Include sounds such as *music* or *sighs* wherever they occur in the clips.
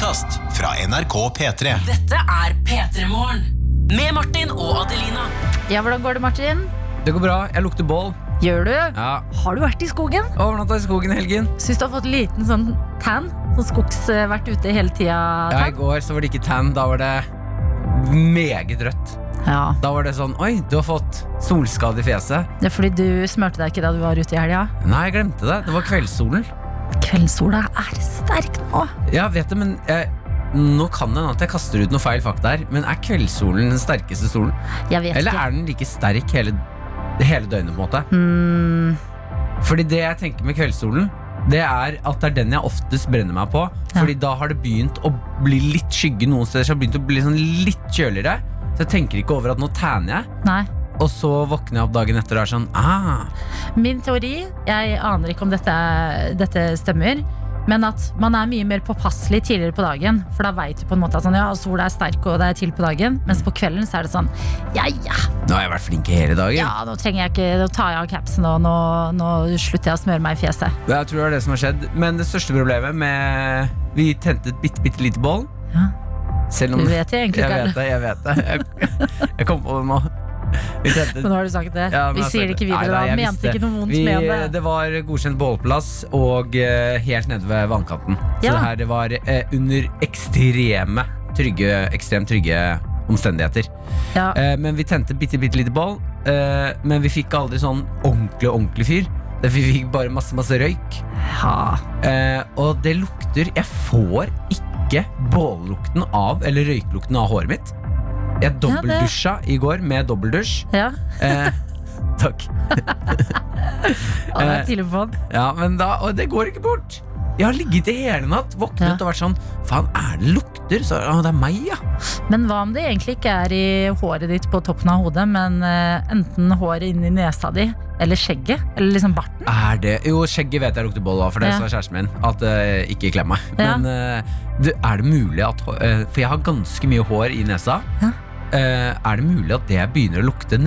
podkast fra NRK P3. Dette er P3 Morgen. Med Martin og Adelina. Ja, hvordan går det, Martin? Det går bra. Jeg lukter bål. Gjør du? Ja. Har du vært i skogen? Overnatta i skogen i helgen. Syns du har fått liten sånn tan? Sånn skogs vært ute hele tida? Ja, I går så var det ikke tan. Da var det meget rødt. Ja. Da var det sånn Oi, du har fått solskade i fjeset. Det er fordi du smurte deg ikke da du var ute i helga? Nei, jeg glemte det. Det var kveldssolen. Kveldssola er sterk nå. Ja, vet du, men jeg, nå kan det hende at jeg kaster ut noe feil fakta her, men er kveldssolen den sterkeste solen? Eller ikke. er den like sterk hele, hele døgnet, på en måte? Mm, Fordi det jeg tenker med kveldssolen, det er at det er den jeg oftest brenner meg på. Ja. Fordi da har det begynt å bli litt skygge noen steder, så det har begynt å bli sånn litt kjøligere. Så jeg tenker ikke over at nå tanner jeg, nei. Og så våkner jeg opp dagen etter og er sånn ah, Min teori, jeg aner ikke om dette, dette stemmer, men at man er mye mer påpasselig tidligere på dagen. For da veit du på en måte at sånn, ja, sola er sterk og det er til på dagen. Mens på kvelden så er det sånn ja ja, Nå har jeg vært flink hele dagen. ja nå trenger jeg ikke, nå tar jeg av capsen og nå, nå slutter jeg å smøre meg i fjeset. Jeg tror det er det som har skjedd. Men det største problemet med Vi tente et bitte, bitte lite bål. Ja. Selv Du vet det egentlig ikke. Jeg vet det, jeg vet det. Jeg, jeg kom på det nå. *laughs* Men nå har du sagt det. Ja, Vi sier det ikke videre. Nei, nei, da. Mente ikke noe vondt Vi, med det. det var godkjent bålplass og uh, helt nede ved vannkanten. Så Ja. det her det var uh, under ekstreme trygge, ekstremt trygge omstendigheter. Ja. Uh, men vi tente bitte, bitte lite eh, men vi fikk aldri sånn ordentlig, ordentlig fyr. Vi fikk bare masse, masse røyk. Og det lukter Jeg får ikke bållukten av Eller røyklukten av håret mitt. Jeg dobbeldusja i går med dobbeldusj. ja. Eh, *laughs* takk. *laughs* Å, det er tidlig på. Ja, men da, og det går ikke bort. Jeg har ligget i hele natt, våknet Ja. og vært sånn Faen, er det lukter? Så, å, det er meg, ja. Men hva om det egentlig ikke er i håret ditt på toppen av hodet, men uh, enten håret inni nesa di, eller skjegget, eller liksom barten? Er det Jo, skjegget vet jeg lukter boll av, for det Ja. sa kjæresten min. At uh, ikke klem meg. Ja. Men uh, er det mulig at eh, For jeg har ganske mye hår i nesa. Ja. Eh, er det mulig at det begynner å lukte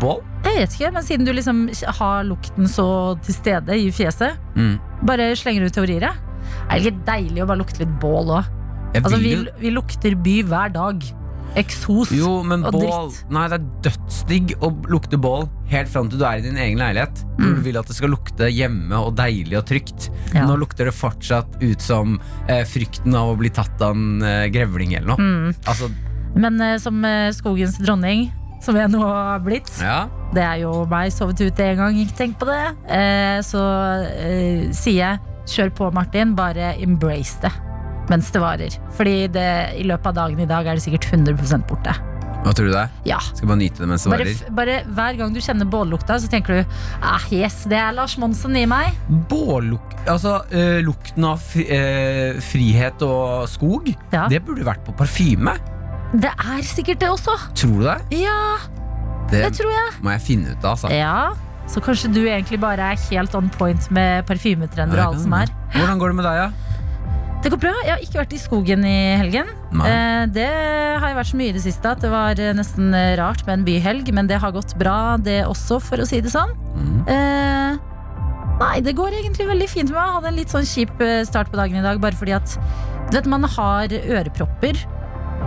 bål? Jeg vet ikke, men siden du liksom har lukten så til stede i fjeset, Mm. bare slenger ut teorier. jeg. Er det ikke deilig å bare lukte litt bål òg? Altså, vi, vi lukter by hver dag. Eksos. Jo, men og bål dritt. Nei, det er dødsdigg å lukte bål helt fram til du er i din egen leilighet. Mm. du vil at det skal lukte hjemme og deilig og trygt. Ja. Nå lukter det fortsatt ut som eh, frykten av å bli tatt av en eh, grevling eller noe. Mm. Altså, Men eh, som eh, skogens dronning, som jeg nå har blitt, ja. det er jo meg sovet ute en gang, ikke tenk på det, eh, så eh, sier jeg kjør på, Martin, bare embrace det mens det varer. Fordi det, i løpet av dagen i dag er det sikkert 100% borte. Hva tror du det? Ja. Skal bare nyte det mens det Bare, varer. f- bare hver gang du kjenner bållukta, så tenker du ah, yes, det er Lars Monsen i meg. Bålluk... Altså, eh, lukten av fri, eh, frihet og skog, Ja. det burde vært på parfyme. Det er sikkert det også. Tror du det? Ja, Det det tror jeg. må jeg finne ut av, altså. Ja, Så kanskje du egentlig bare er helt on point med parfymetrender og alt som er. Hvordan går det med deg, ja? Det går bra. Jeg har ikke vært i skogen i helgen. Eh, det har jeg vært så mye i det siste at det var eh, nesten eh, rart med en byhelg, men det har gått bra, det også, for å si det sånn. Mm. Eh, nei, det går egentlig veldig fint med meg. Hadde en litt sånn kjip eh, start på dagen i dag, bare fordi at du vet, man har ørepropper.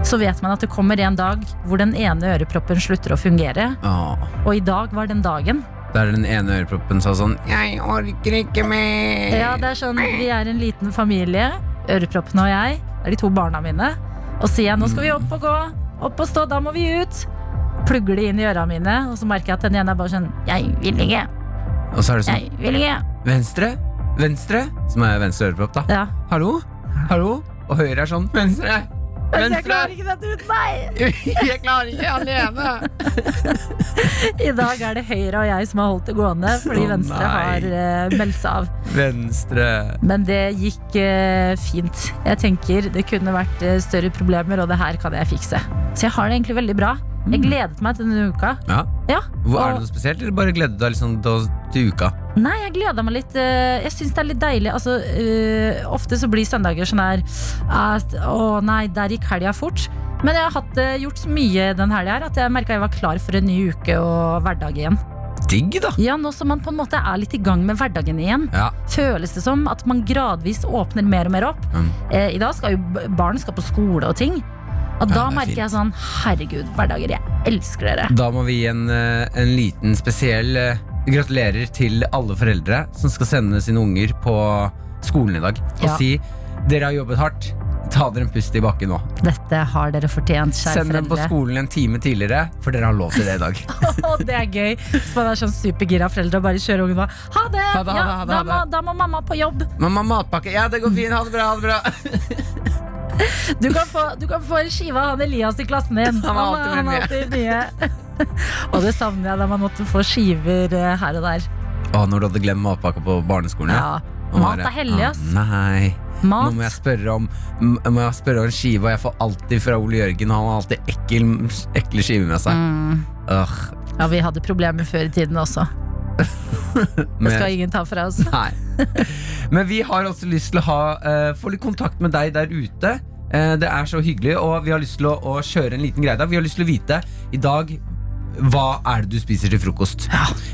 Så vet man at det kommer en dag hvor den ene øreproppen slutter å fungere. Åh. Og i dag var den dagen. Der den ene øreproppen sa sånn Jeg orker ikke mer. Ja, det er sånn, Vi er en liten familie, øreproppene og jeg. Det er de to barna mine. Og sier jeg nå skal vi opp og gå, opp og stå, da må vi ut. Plugger de inn i øra mine, og så merker jeg at den ene er bare sånn Jeg vil ikke, Og så er det sånn jeg vil ikke. Venstre? Venstre? Som er venstre ørepropp, da. Ja. Hallo? Hallo? Og høyre er sånn Venstre! Men *laughs* jeg klarer ikke dette uten deg! Jeg klarer ikke alene! *laughs* I dag er det Høyre og jeg som har holdt det gående, fordi oh, Venstre nei. har uh, meldt seg av. Venstre. Men det gikk uh, fint. Jeg tenker det kunne vært uh, større problemer, og det her kan jeg fikse. Så jeg har det egentlig veldig bra. Jeg gledet meg til denne uka. Ja. Ja, Hvor, er det noe spesielt, eller bare gleder du deg liksom til, uka? Nei, jeg gleder meg litt. eh, Jeg syns det er litt deilig. Altså, uh, ofte så blir søndager sånn her Å nei, der gikk helga fort. Men jeg har hatt, eh, gjort så mye den helga her at jeg merka jeg var klar for en ny uke og hverdag igjen. digg, da. Ja, Nå som man på en måte er litt i gang med hverdagen igjen, Ja. føles det som at man gradvis åpner mer og mer opp. Mm. Eh, I dag skal jo barn skal på skole og ting. Og Ja, da er merker jeg sånn Herregud, hverdager, jeg elsker dere. Da må vi gi en, eh, en liten spesiell eh, gratulerer til alle foreldre som skal sende sine unger på skolen i dag. Og Ja. si dere har jobbet hardt. Ta dere en pust i bakken nå. Dette har dere fortjent, kjære Send dem på skolen en time tidligere, for dere har lov til det i dag. *laughs* oh, det er gøy. Så man er sånn supergira foreldre og bare kjører ungen bare Ha det! Ha det, ha det, ja, ha det, da, må, da må mamma på jobb. Mamma, matpakke. Ja, det går fint. Ha det bra. Ha det bra. *laughs* Du kan få, du kan få en skive av han Elias i klassen din. Han har alltid han har alltid mye. *laughs* og det savner jeg da man måtte få skiver eh, her og der. Å, når du hadde glemt matpakka på barneskolen, ja. Ja. Mat er hellig, ass. Ah, Nei. Nå må jeg spørre om må jeg spørre om skive, og jeg får alltid fra Ole Jørgen. Han har alltid ekkel, ekle skiver med seg. Mm. Ja, vi hadde problemer før i tiden også. *laughs* Det skal ingen ta fra oss. *laughs* Nei. Men vi har også lyst til å ha, uh, få litt kontakt med deg der ute. Eh, det er så hyggelig, og vi har lyst til å, å kjøre en liten greie. Vi har lyst til å vite i dag hva er det du spiser til frokost.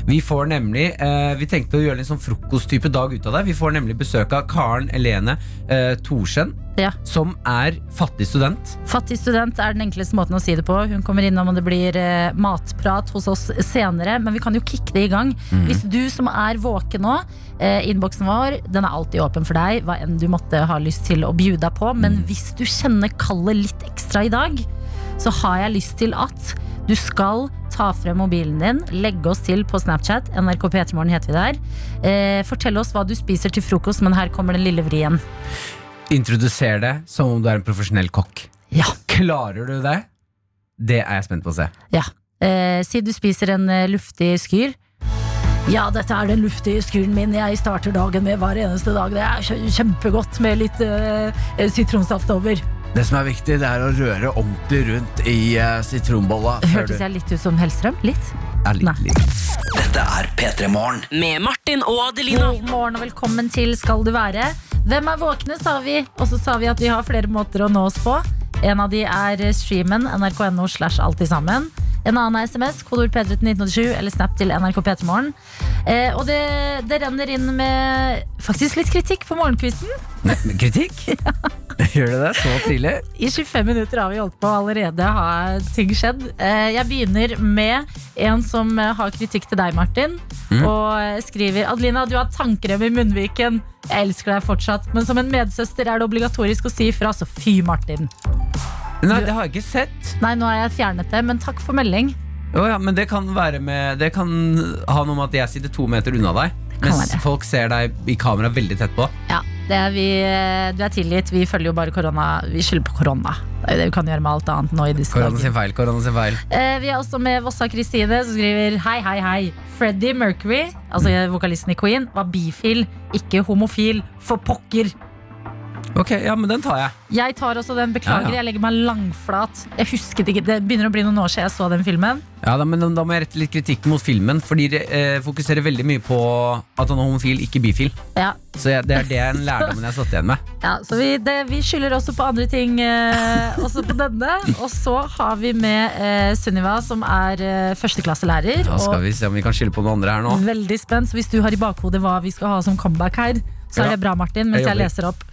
Vi får nemlig eh, Vi tenkte å gjøre en sånn frokosttype dag ut av det. Vi får nemlig besøk av Karen Elene eh, Thorsen, Ja. som er fattig student. Fattig student er den enkleste måten å si det på. Hun kommer innom og det blir eh, matprat hos oss senere. Men vi kan jo kicke det i gang. Hvis du som er våken nå, eh, innboksen vår den er alltid åpen for deg. Hva enn du måtte ha lyst til å bjude deg på. Men hvis du kjenner kallet litt ekstra i dag, så har jeg lyst til at du skal ta frem mobilen din, legge oss til på Snapchat. NRK P3morgen heter vi der. Eh, fortell oss hva du spiser til frokost, men her kommer den lille vrien. Introduser det som om du er en profesjonell kokk. Ja. Klarer du det? Det er jeg spent på å se. Ja. Eh, si du spiser en eh, luftig skyr. Ja, dette er den luftige skyren min jeg starter dagen med hver eneste dag. Det er kjempegodt med litt uh, sitronsaft over. Det som er viktig, det er å røre ordentlig rundt i uh, sitronbolla. Hørtes jeg litt ut som Hellstrøm? Litt? er litt, Nei. litt. Dette er P3 Morgen. Med Martin og Adelina. God morgen og velkommen til Skal du være. Hvem er våkne, sa vi. Og så sa vi at vi har flere måter å nå oss på. En av de er streamen nrk.no slash alltid sammen. En annen er SMS, kodeord P3 til 1987 eller Snap til NRK P3morgen. Eh, og det, det renner inn med faktisk litt kritikk på morgenkvisten. Kritikk? *laughs* Gjør det det så tidlig? I 25 minutter har vi holdt på, allerede har ting skjedd. Eh, Jeg begynner med en som eh, har kritikk til deg, Martin. Og eh, skriver Adelina, du har tannkrem i munnviken. Jeg elsker deg fortsatt, men som en medsøster er det obligatorisk å si ifra, så fy, Martin. Nei, det har jeg ikke sett. Nei, nå har jeg fjernet det, men takk for melding. Oh, ja, men det kan være med Det kan ha noe med at jeg sitter to meter unna deg, mens folk ser deg i kamera veldig tett på. Ja, det er vi, Du er tilgitt. Vi følger jo bare korona. Vi skylder på korona. Det er jo det vi kan gjøre med alt annet nå i disse Korona dager. sin feil. korona sin feil Eh, vi er også med Vossa Kristine, som skriver Hei, hei, hei. Freddie Mercury, altså vokalisten i Queen, var bifil, ikke homofil. For pokker! Ok, ja, men den tar jeg. Jeg tar også den. Beklager, Ja, ja. jeg legger meg langflat. Jeg husket ikke, Det begynner å bli noen år siden jeg så den filmen. Ja, da, men Da må jeg rette litt kritikk mot filmen, fordi de eh, fokuserer veldig mye på at han er homofil, ikke bifil. Ja, Så jeg, det er det en lærdommen jeg har satt igjen med. *laughs* ja Så vi, det, vi skylder også på andre ting, eh, også på denne. Og så har vi med eh, Sunniva, som er eh, førsteklasselærer. Da skal og vi se om vi kan skylde på noen andre her nå. Veldig spent. Så hvis du har i bakhodet hva vi skal ha som comeback her, så er det bra, Martin, mens Jeg jeg leser opp.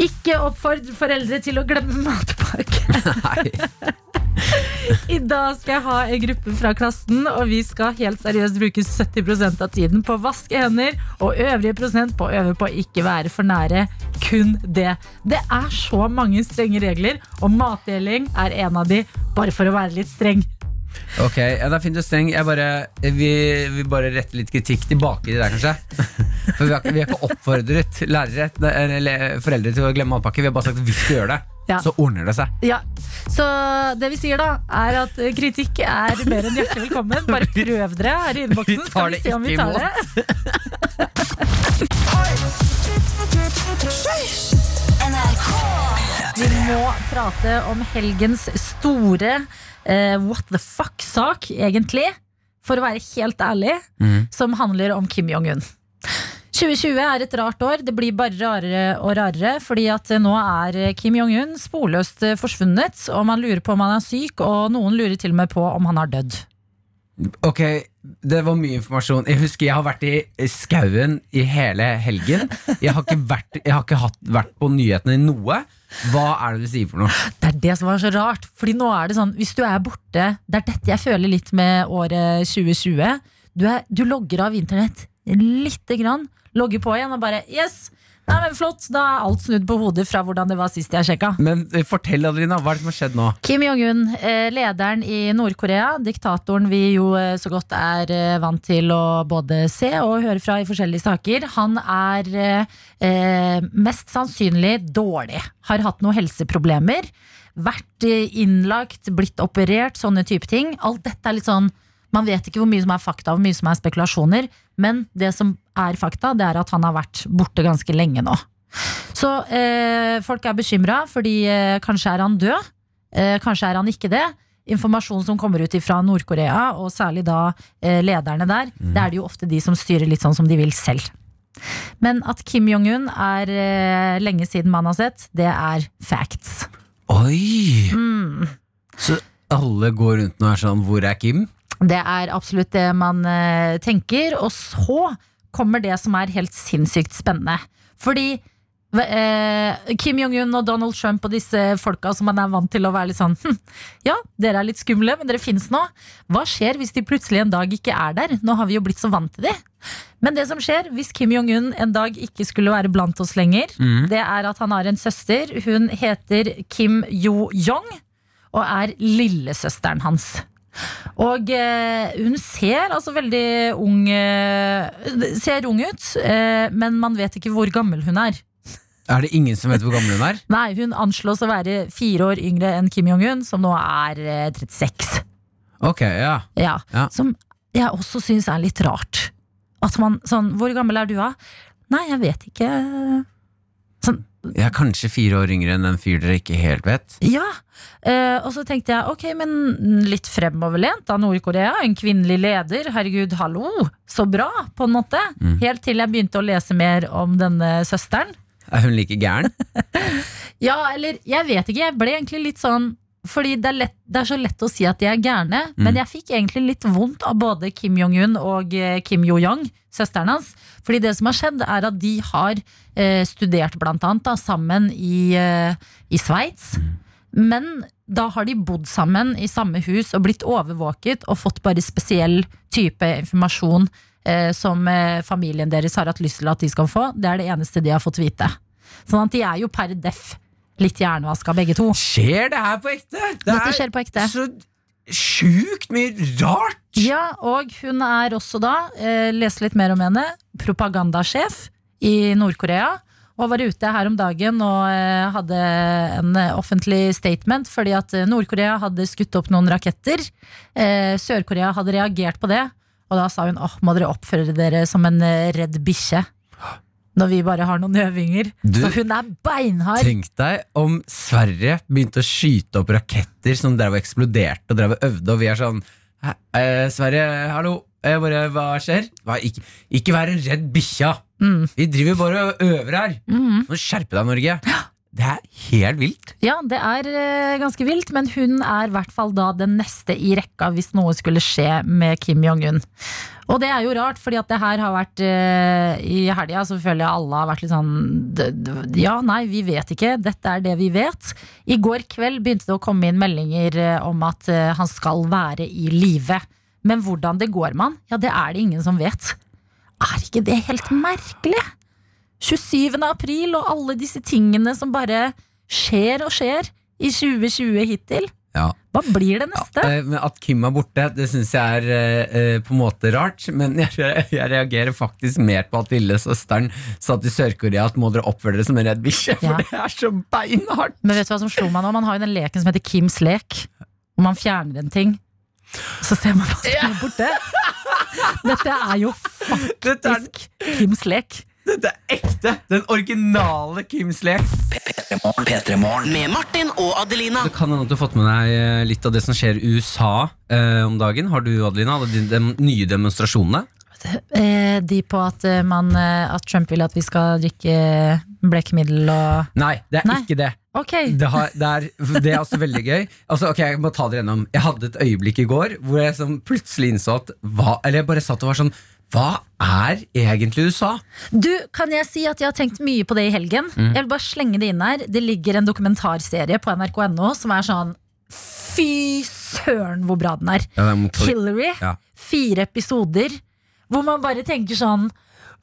Ikke oppfordre foreldre til å glemme matpakke. *laughs* Nei. *laughs* I dag skal jeg ha en gruppe fra klassen, og vi skal helt seriøst bruke 70% av tiden på å vaske hender, og øvrige prosent på å øve på å ikke være for nære. Kun det. Det er så mange strenge regler, og matdeling er en av de, bare for å være litt streng. Ok, ja, det er fint å stenge. Jeg bare, vi, vi bare retter litt kritikk tilbake til deg, kanskje. For vi har, ikke- vi har ikke oppfordret lærere eller foreldre til å glemme matpakke. Vi har bare sagt at hvis du gjør det, Ja. så ordner det seg. Ja, Så det vi sier da, er at eh, kritikk er mer enn hjertelig velkommen. Bare prøv dere her i innboksen, Vi tar skal vi det se om vi ikke tar det. *laughs* Vi må prate om helgens store eh, what the fuck-sak, egentlig. For å være helt ærlig, som handler om Kim Jong-un. 2020 er et rart år. Det blir bare rarere og rarere. Fordi at nå er Kim Jong-un sporløst forsvunnet. Og man lurer på om han er syk, og noen lurer til og med på om han har dødd. Ok, det var mye informasjon. Jeg husker jeg har vært i skauen i hele helgen. Jeg har ikke, vært, har ikke hatt, vært på nyhetene i noe. Hva er det du sier for noe? Det er det som var så rart. Fordi nå er det sånn, hvis du er borte Det er dette jeg føler litt med året 2020. Du, er, du logger av internett lite grann. Logger på igjen og bare Yes! Nei, men Flott, da er alt snudd på hodet fra hvordan det var sist jeg sjekka. Men eh, fortell, Adelina, hva er det som har skjedd nå? Kim Jong-un, eh, lederen i Nord-Korea, diktatoren vi jo eh, så godt er eh, vant til å både se og høre fra i forskjellige saker, han er eh, eh, mest sannsynlig dårlig. Har hatt noen helseproblemer. Vært eh, innlagt, blitt operert, sånne type ting. Alt dette er litt sånn Man vet ikke hvor mye som er fakta hvor mye som er spekulasjoner, men det som er fakta, det er at han har vært borte ganske lenge nå. Så eh, folk er bekymra, fordi eh, kanskje er han død. Eh, kanskje er han ikke det. Informasjon som kommer ut fra Nord-Korea, og særlig da eh, lederne der, det er det jo ofte de som styrer litt sånn som de vil selv. Men at Kim Jong-un er eh, lenge siden man har sett, det er facts. Oi! Mm. Så alle går rundt og er sånn Hvor er Kim? Det er absolutt det man eh, tenker. Og så kommer det som er helt sinnssykt spennende. Fordi eh, Kim Jong-un og Donald Trump og disse folka som man er vant til å være litt sånn hm, Ja, dere er litt skumle, men dere finnes nå. Hva skjer hvis de plutselig en dag ikke er der? Nå har vi jo blitt så vant til de. Men det som skjer hvis Kim Jong-un en dag ikke skulle være blant oss lenger, det er at han har en søster. Hun heter Kim Yo-Jong og er lillesøsteren hans. Og eh, hun ser altså veldig ung eh, Ser ung ut, eh, men man vet ikke hvor gammel hun er. Er det ingen som vet hvor gammel hun er? Nei, hun anslås å være fire år yngre enn Kim Jong-un, som nå er eh, 36. Ok, ja. Ja. Ja. Som jeg også syns er litt rart. At man sånn Hvor gammel er du, da? Nei, jeg vet ikke. Sånn, Jeg er kanskje fire år yngre enn en fyr dere ikke helt vet. Ja, eh, og så tenkte jeg ok, men litt fremoverlent av Nord-Korea. En kvinnelig leder, herregud, hallo, så bra, på en måte. Helt til jeg begynte å lese mer om denne søsteren. Er hun like gæren? *laughs* Ja, eller jeg vet ikke, jeg ble egentlig litt sånn fordi det er, lett, det er så lett å si at de er gærne, men jeg fikk egentlig litt vondt av både Kim Jong-un og eh, Kim Yo-Young, søsteren hans. Fordi det som har skjedd, er at de har eh, studert blant annet da, sammen i, eh, i Sveits. Men da har de bodd sammen i samme hus og blitt overvåket og fått bare spesiell type informasjon eh, som eh, familien deres har hatt lyst til at de skal få. Det er det eneste de har fått vite. Sånn at de er jo per deff litt hjernevaska begge to. Skjer det her på ekte? Det Dette skjer på ekte. så sjukt mye rart! Ja, og hun er også da, eh, les litt mer om henne, propagandasjef i Nord-Korea. Og var ute her om dagen og eh, hadde en offentlig statement fordi at Nord-Korea hadde skutt opp noen raketter. Eh, Sør-Korea hadde reagert på det, og da sa hun åh, må dere oppføre dere som en eh, redd bikkje. Når vi bare har noen øvinger. Du- Så hun er beinhard. Tenk deg om Sverige begynte å skyte opp raketter som drev og eksploderte og drev og øvde, og vi er sånn «Hæ, eh, Sverige, hallo, eh, bare, hva skjer? Hva, ikke, ikke vær en redd bikkja! Mm. Vi driver bare og øver her! Mm. Må skjerpe deg, Norge! Det er helt vilt. Ja, det er eh, ganske vilt, men hun er i hvert fall da den neste i rekka hvis noe skulle skje med Kim Jong-un. Og det er jo rart, fordi at det her har vært eh, I helga så føler jeg alle har vært litt sånn Ja, nei, vi vet ikke. Dette er det vi vet. I går kveld begynte det å komme inn meldinger eh, om at eh, han skal være i live. Men hvordan det går med han, ja, det er det ingen som vet. Er ikke det helt merkelig? 27. april og alle disse tingene som bare skjer og skjer i 2020 hittil. Ja. Hva blir det neste? Ja, at Kim er borte, det syns jeg er eh, eh, på en måte rart. Men jeg, *laughs* jeg reagerer faktisk mer på at lillesøsteren sa til Sør-Korea at må dere oppføre dere som en redd bikkje. For det er så beinhardt! Men vet du hva som slo meg nå? Man har jo den leken som heter Kims lek. Hvor man fjerner en ting. Så ser man hva som er borte. *laughs* Dette er jo faktisk Kims lek. Dette er ekte! Den originale Kims lek. Med Martin og Adelina. Det kan hende at du har fått med deg eh, litt av det som skjer i USA eh, om dagen. Har du, Adelina, alle de dem, nye demonstrasjonene? Eh, de på at, eh, man, at Trump vil at vi skal drikke blekemiddel og Nei, det er Nei. ikke det. Ok. Det, har, det, er, det er også veldig gøy. Altså, ok, Jeg må ta dere gjennom Jeg hadde et øyeblikk i går hvor jeg sånn plutselig innså at hva, Eller jeg bare satt og var sånn Hva er egentlig USA? Du, Kan jeg si at jeg har tenkt mye på det i helgen? Mm. Jeg vil bare slenge det inn her. Det ligger en dokumentarserie på nrk.no som er sånn Fy søren hvor bra den er. Ja, Hillary. Ja. Fire episoder hvor man bare tenker sånn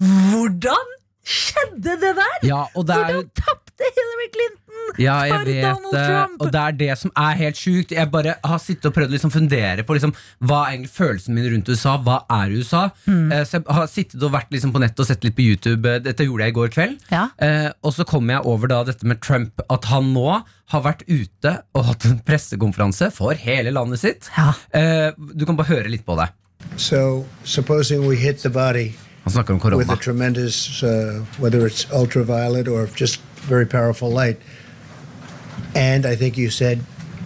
Hvordan skjedde det der? Ja, og det er Hvordan tapte Hillary Clinton? Ja, jeg for vet Donald det. Trump? Og det er det som er helt sjukt. Jeg bare har sittet og prøvd å liksom fundere på liksom, hva er egentlig følelsen min rundt USA. Hva er USA? Mm. Eh, så jeg har sittet og vært liksom på nettet og sett litt på YouTube. Eh, Dette gjorde jeg i går kveld. Ja. Eh, og så kommer jeg over da dette med Trump. At han nå har vært ute og hatt en pressekonferanse for hele landet sitt. Ja. Eh, du kan bare høre litt på det. So, supposing we hit the body Han snakker om with a korona. tremendous, uh, whether it's ultraviolet or just very powerful light, and I think you said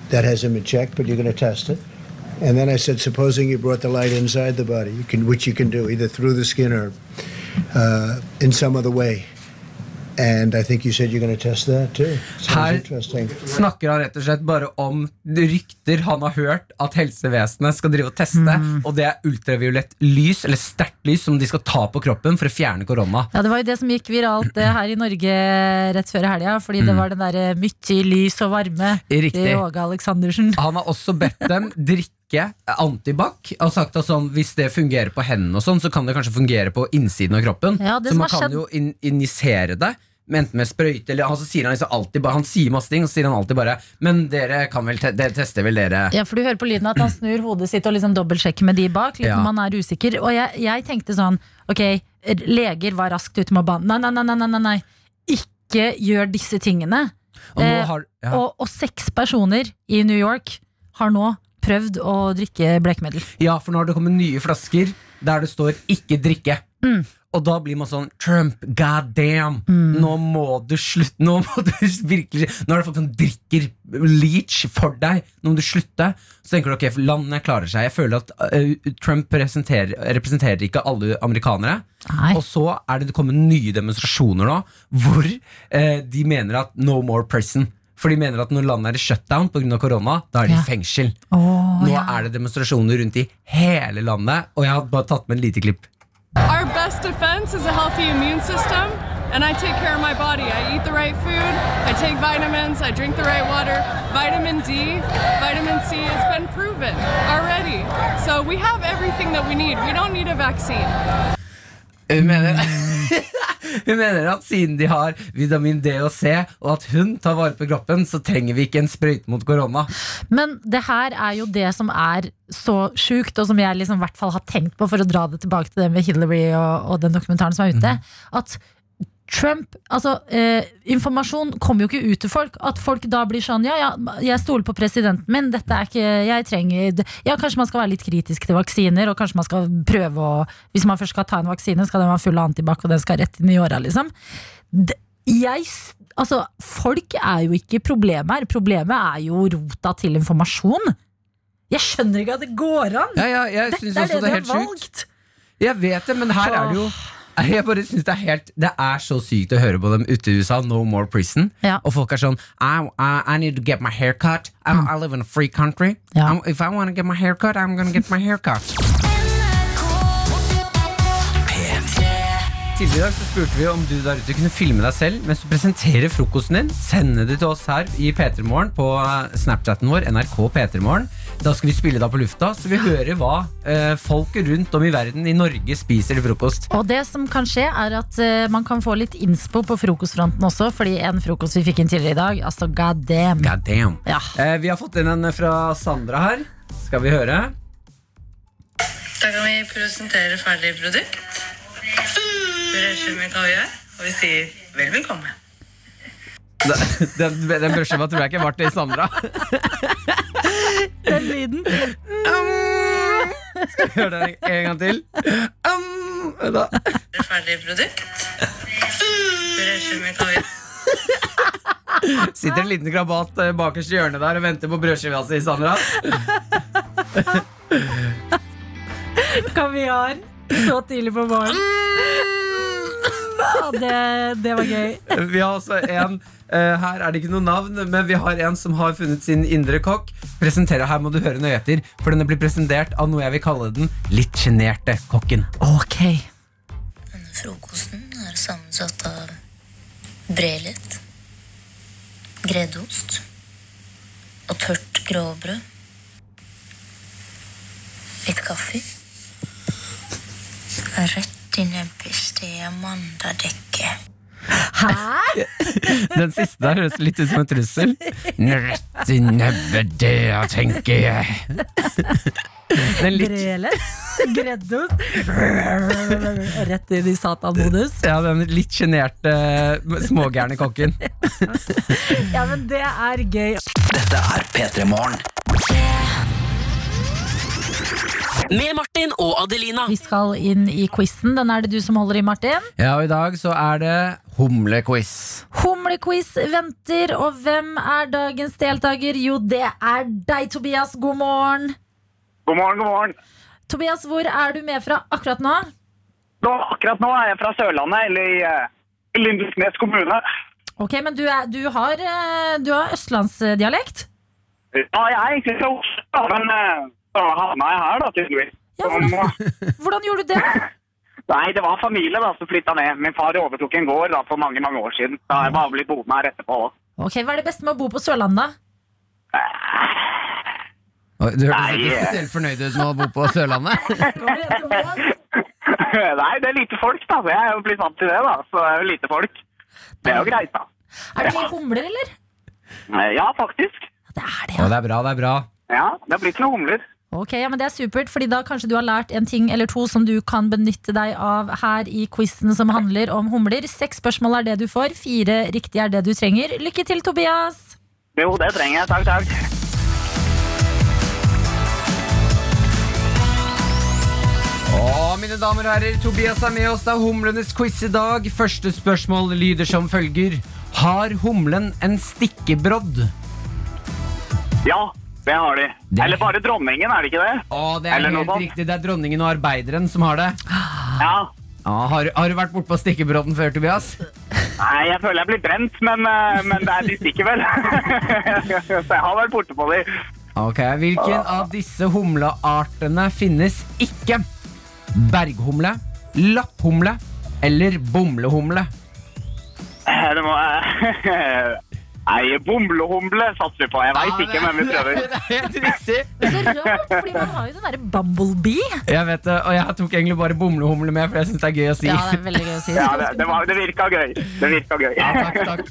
that hasn't been checked, but you're going to test it. And then I said, supposing you brought the light inside the body, you can, which you can do either through the skin or uh, in some other way. Her snakker han rett og slett bare om rykter han har hørt at helsevesenet skal drive og teste. Mm. Og det er ultraviolett lys, eller sterkt lys, som de skal ta på kroppen for å fjerne korona. Ja, Det var jo det som gikk viralt eh, her i Norge rett før helga. Fordi det var den derre mye lys og varme Mm. Riktig. til Åge Aleksandersen. Han har også bedt dem *laughs* drikke antibac. Og sagt at sånn, hvis det fungerer på hendene, og sånn, så kan det kanskje fungere på innsiden av kroppen. Ja, så man kan skjedd- jo in injisere det. Enten med sprøyte eller altså, så sier han liksom alltid Han sier masse ting, og så sier han alltid bare Men dere kan vel te dere tester vel dere Ja, for du hører på lyden at han snur hodet sitt og liksom dobbeltsjekker med de bak. Litt Ja. når man er usikker Og jeg, jeg tenkte sånn Ok, leger var raskt ute med å banne Nei, nei, nei, nei, nei, nei. Ikke gjør disse tingene Og Eh, har ja. og, og seks personer i New York Har nå prøvd å drikke blekemiddel Ja, for nå har det kommet nye flasker der det står 'ikke drikke'. Mm. Og da blir man sånn Trump, god damn! Nå må du slutte. Nå må du *laughs* virkelig Nå er det folk en drikker-leach for deg. Nå må du slutte. Så tenker du ok, landet klarer seg. Jeg føler at uh, Trump representerer, representerer ikke alle amerikanere. Nei. Og så er det kommet nye demonstrasjoner nå hvor uh, de mener at no more prison. For de mener at når landet er i shutdown pga. korona, da er de Ja. fengsel. Oh, Nå ja. er det demonstrasjoner rundt i hele landet, og jeg har bare tatt med en lite klipp. Our best defense is a healthy immune system, and I take care of my body. I eat the right food, I take vitamins, I drink the right water. Vitamin D, vitamin C, it's been proven already. So we have everything that we need. We don't need a vaccine. Hun mener, *laughs* hun mener at siden de har vitamin D og C, og at hun tar vare på kroppen, så trenger vi ikke en sprøyte mot korona. Men det her er jo det som er så sjukt, og som jeg liksom i hvert fall har tenkt på, for å dra det tilbake til det med Hillary og, og den dokumentaren som er ute. At Trump, altså eh, Informasjon kommer jo ikke ut til folk. At folk da blir sånn Ja, ja, jeg stoler på presidenten min. Dette er ikke Jeg trenger Ja, kanskje man skal være litt kritisk til vaksiner, og kanskje man skal prøve å Hvis man først skal ta en vaksine, skal den være full av antibac, og den skal rett inn i åra, liksom. Det, Jeg Altså, folk er jo ikke problemet her. Problemet er jo rota til informasjon. Jeg skjønner ikke at det går an! Ja, ja, Dette er det det de har valgt. Jeg vet det, men her er det jo jeg bare synes Det er helt Det er så sykt å høre på dem ute i USA. No more prison. Ja. Og folk er sånn I, I, I need to get my hair cut. I, I live in a free country. Ja. I'm, if I want to get my hair cut, I'm gonna get my hair cut. Tidligere i dag så spurte vi om du der ute kunne filme deg selv mens du presenterer frokosten din. Sende det til oss her i P3 Morgen på eh, Snapchaten vår, NRK P3 Morgen. Da skal vi spille da på lufta, så vi hører hva eh, folk rundt om i verden i Norge spiser til frokost. Og det som kan skje, er at eh, man kan få litt innspo på frokostfronten også, fordi en frokost vi fikk inn tidligere i dag, altså god damn. God damn. Ja. Eh, vi har fått inn en fra Sandra her. Skal vi høre? Da kan vi presentere ferdig produkt. Vi reiser med kaviar. Og vi sier vel bekomme. Den, den, den brødskiva tror jeg ikke var til Sandra. Den lyden. Skal vi høre den en, en gang til? Um, da. Ferdig produkt. Brødskive med kaviar. Sitter en liten krabat eh, bakerst i hjørnet der og venter på brødskiva si, Sandra. Kaviar så tidlig på morgenen. Det, det var gøy. Vi har også en eh, Her er det ikke noe navn, men vi har en som har funnet sin indre kokk. Presenterer, Her må du høre nøye etter, for denne blir presentert av noe jeg vil kalle den litt sjenerte kokken. Ok. Denne frokosten er sammensatt av brelet, gredeost, og tørt gråbrød. Litt kaffe. Rett inn i nebbested mandadekket. Hæ? *laughs* Den siste der høres litt ut som en trussel. Rett i nebbet, det tenker jeg. *laughs* Den litt, Brelet? Greddos? Rett inn i satanmodus. ja, den litt sjenerte, smågærne kokken. *laughs* Ja, men det er gøy. Dette er P3 Morgen. Med Martin og Adelina. Vi skal inn i quizen. Den er det du som holder i, Martin. Ja, og i dag så er det humlequiz. Humlequiz venter, og hvem er dagens deltaker? Jo, det er deg, Tobias. God morgen. God morgen, god morgen. Tobias, hvor er du med fra akkurat nå? Da, akkurat nå er jeg fra Sørlandet, eller i, eh, i Lindesnes kommune. Ok, men du, er, du har, eh, du har østlandsdialekt? Ja, jeg er egentlig fra Oslo, men eh, så havna jeg her, da, tydeligvis. Ja, *laughs* Hvordan gjorde du det? *laughs* Nei, det var familie da, som flytta ned. Min far overtok en gård da, for mange mange år siden. Da har jeg bare blitt boende her etterpå. da. Ok, Hva er det beste med å bo på Sørlandet? Oi, Du hørtes Nei, ikke spesielt fornøyd ut med å bo på Sørlandet. *laughs* Nei, det er lite folk, da. så Jeg er jo blitt vant til det, da. Så det er jo lite folk. Det er jo greit, da. Er det mye humler, eller? Ja, faktisk. Det er det, Ja, ja. det er bra, det er bra. Ja, det har blitt noen humler. Ok, ja, men Det er supert, fordi da kanskje du har lært en ting eller to som du kan benytte deg av her i quizen som handler om humler. Seks spørsmål er det du får, fire riktige er det du trenger. Lykke til, Tobias! Jo, det trenger jeg. Takk, takk. Å, mine damer og herrer, Tobias er med oss. Det er humlenes quiz i dag. Første spørsmål lyder som følger. Har humlen en stikkebrodd? Ja, det har de. Det- Eller bare dronningen, er det ikke det? Å, det er Eller helt riktig. Det er dronningen og arbeideren som har det. Ja. Ja, har, har du vært bortpå stikkebrodden før, Tobias? Nei, jeg føler jeg blir brent, men, eh, men det er de stikker vel. *laughs* Så jeg har vært borte på de. Ok, Hvilken av disse humleartene finnes ikke? Berghumle, lapphumle eller bomlehumle? Eh, Det må *laughs* Nei, bomlehumle satser vi på. Jeg veit ikke, men vi prøver. *laughs* Det er helt riktig. Det er så rart, fordi man har jo den derre Bumblebee. Jeg vet det, og jeg tok egentlig bare bomlehumle med, for jeg syns det er gøy å si. Ja, det er veldig gøy å si. Ja, det, det, var, det virka gøy. Det virka gøy. Ja, takk, takk.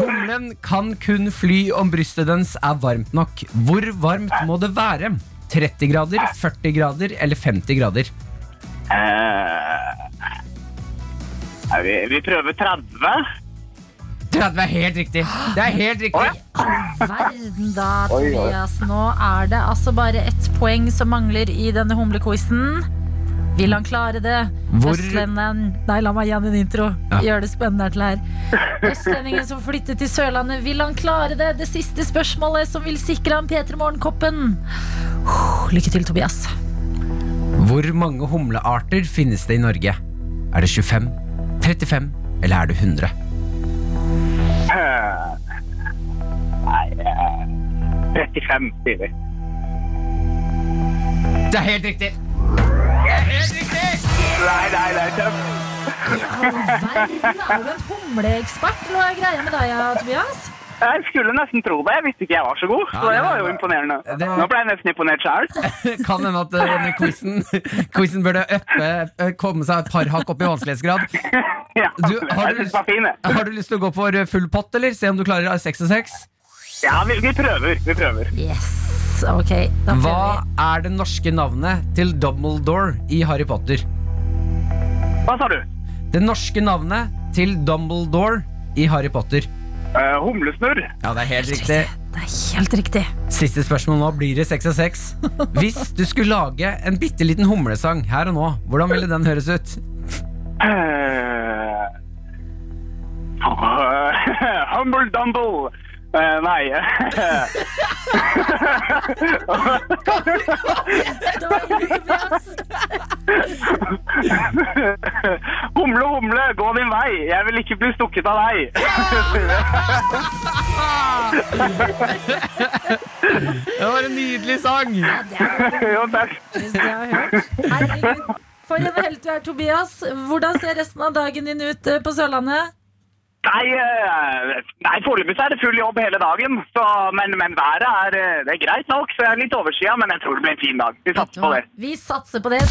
Humlen kan kun fly om brystet dens er varmt nok. Hvor varmt må det være? 30 grader, 40 grader eller 50 grader? Uh, vi, vi prøver 30. 30 er helt riktig. Det er helt riktig. Verden da. Tobias. Nå er det altså bare ett poeng som mangler i denne humlequizen. Vil han klare det? Hvor- Østlendingen Nei, la meg gi han en intro. Ja. Gjør det spennende til her. Østlendingen som flyttet til Sørlandet, vil han klare det? Det siste spørsmålet som vil sikre ham P3 Morgen-koppen. Lykke til, Tobias. Hvor mange humlearter finnes det i Norge? Er det 25, 35 eller er det 100? Eh, Nei eh, 35, sier vi. Det er helt riktig. Det er helt riktig! Nei, nei, nei, er tøft. All verden, er du en humleekspert? Hva er greia med deg, Tobias? Jeg skulle nesten tro det. Jeg visste ikke jeg var så god. Så Ja, det det- var jo imponerende. det- Nå ble jeg nesten imponert sjøl. *laughs* Kan hende at eh, denne quizen, *laughs* quizen burde øppe, eh, komme seg et par hakk opp i vanskelighetsgrad. *laughs* Ja, Du, har, jeg du var fin, jeg. har du lyst til å gå for eh, full pott, eller? Se om du klarer seks og seks? Ja, vi, vi prøver. Vi prøver. Yes, ok. Da Hva vi. er det norske navnet til Dumbledore i Harry Potter? Hva sa du? Det norske navnet til Dumbledore i Harry Potter. Eh, humlesnurr. Ja, det er helt riktig. Det er helt riktig. Siste spørsmål nå. Blir det seks av seks? *laughs* Hvis du skulle lage en bitte liten humlesang her og nå, hvordan ville den høres ut? Eh, *laughs* Humble Dumble. Eh, nei. Det *laughs* humle, humle, gå din vei. Jeg vil ikke bli stukket av deg. *laughs* Det var en nydelig sang! jo, *laughs* takk. Hvis jeg har hørt. Herregud. For en helt du er, Tobias. Hvordan ser resten av dagen din ut eh, på Sørlandet? Nei, eh, nei foreløpig er det full jobb hele dagen. Så, men, men været er, eh, det er greit nok, så jeg er litt overskya, men jeg tror det blir en fin dag. Vi satser på det. Vi satser på det.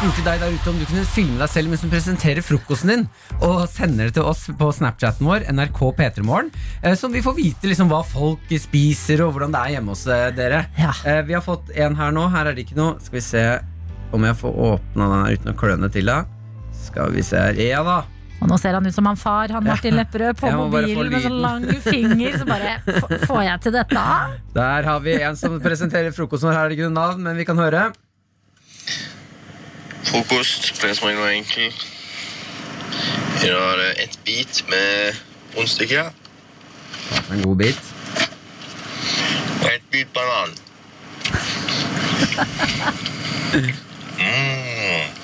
Spurte deg der ute om du kunne filme deg selv mens du presenterer frokosten din, og sender det til oss på Snapchaten vår, NRK P3morgen, eh, sånn vi får vite liksom hva folk spiser og hvordan det er hjemme hos dere. Ja. Vi har fått en her nå. Her er det ikke noe. Skal vi se om jeg får åpna den her uten å kløne til. da Skal vi se her. Ja da. Og nå ser han ut som han far, han Martin Lepperød, på *laughs* mobilen med sånn lang finger. Så bare *laughs* Får jeg til dette? Der har vi en som presenterer frokosten vår. Her er det ikke noe navn, men vi kan høre. Frokost ble som regel enkel. I dag er det ett bit med rundstykke En god bit. og ett bit banan. *laughs* Mm.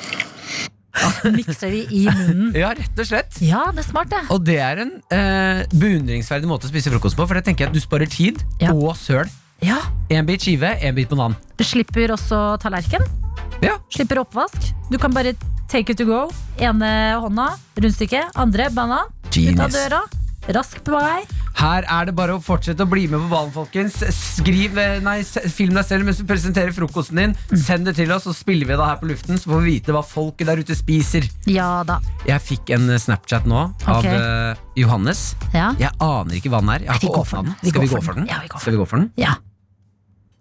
Mikser de i munnen. Ja, rett og slett. Ja, det er smart, det. Og det er en eh, beundringsverdig måte å spise frokost på, for det tenker jeg at du sparer tid Ja. og søl. Ja, En bit skive, en bit banan. Du slipper også tallerken. Ja. Slipper oppvask. Du kan bare take it to go. Ene hånda, rundstykke. Andre banan. Ut av døra. Raskt på vei. Her er det bare å fortsette å bli med på ballen, folkens. Skriv, eh, nei, Film deg selv mens du presenterer frokosten din. Send det til oss, så spiller vi det her på luften. Så får vi vite hva folket der ute spiser. Ja da. Jeg fikk en eh, Snapchat nå av eh, Johannes. Ja. Jeg aner ikke hva den er. Jeg har Vi ikke åpna den. den. Skal vi gå for den? den. Ja, vi går for Skal vi gå for den? ja.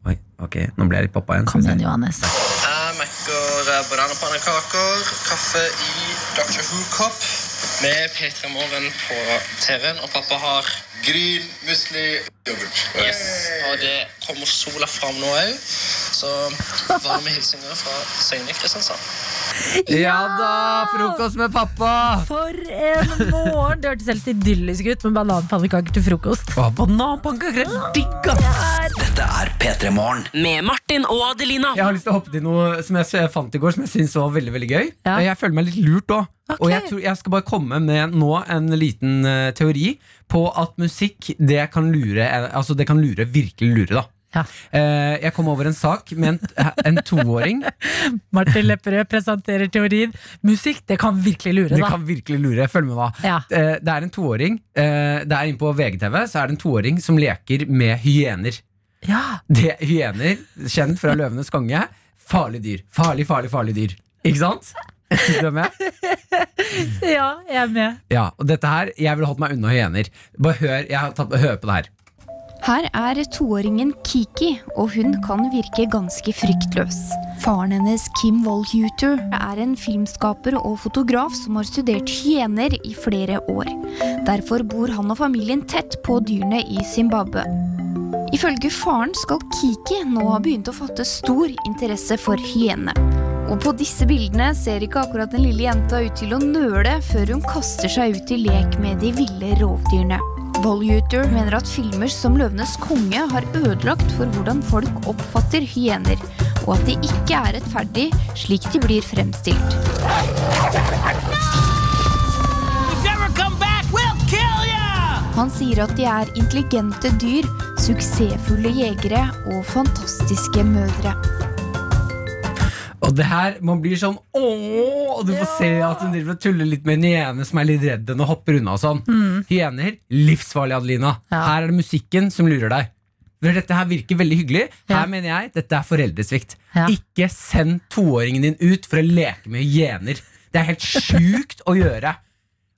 Oi, ok, Nå ble jeg litt pappa igjen. Kom igjen. Johannes. Jeg mekker bananpannekaker, kaffe i Dr. Who-kopp med P3 Morgen på TV-en, og pappa har gryn, musli, yoghurt. Yes. Og det kommer sola fram nå òg, så varme hilsener fra Søgne Kristiansand. Ja da, frokost med pappa! For en morgen! Det hørtes helt idyllisk ut med bananpannekaker til frokost. Å, Bananpannekaker er digg, ass! Dette er P3 Morgen. Med Martin og Adelina. Jeg har lyst til å hoppe til noe som jeg fant i går, som jeg syns var veldig veldig gøy. Ja. Jeg føler meg litt lurt òg. Ok. Og jeg, tror, jeg skal bare komme med nå en liten uh, teori på at musikk det kan lure eh, Altså det kan lure, virkelig lure, da. Ja. Uh, jeg kom over en sak med en, en toåring. *laughs* Martin Lepperød presenterer teorien. Musikk, det kan virkelig lure, Det da. kan virkelig lure. Følg med, da. Ja. Uh, det er en toåring. Det er inne på VGTV Så er det en toåring som leker med hyener. Ja. Det, hyener, kjent fra Løvenes konge. Farlig dyr. Farlig, farlig, farlig dyr. Ikke sant? Du er med? *laughs* ja, jeg er med. Ja, og dette her, Jeg ville holdt meg unna hyener. Bare hør, jeg har tatt, hør på det her. Her er toåringen Kiki, og hun kan virke ganske fryktløs. Faren hennes, Kim Wall-Huter, er en filmskaper og fotograf som har studert hyener i flere år. Derfor bor han og familien tett på dyrene i Zimbabwe. Ifølge faren skal Kiki nå ha begynt å fatte stor interesse for hyenene. Og på disse bildene ser ikke akkurat den lille jenta ut til å nøle før hun kaster seg ut i lek med de ville rovdyrene. Voljuter mener at filmer som Løvenes konge har ødelagt for hvordan folk oppfatter hyener, og at de ikke er rettferdig slik de blir fremstilt. Han sier at de er intelligente dyr, suksessfulle jegere og fantastiske mødre. Og det her, man blir sånn ååå, og du får se at hun driver og tuller litt med en hyene som er litt redd henne og hopper unna og sånn. Hyener, livsfarlig, Adelina. Her er det musikken som lurer deg. For dette her virker veldig hyggelig. Her Ja. mener jeg dette er foreldresvikt. Ja. Ikke send toåringen din ut for å leke med hyener. Det er helt sjukt å gjøre.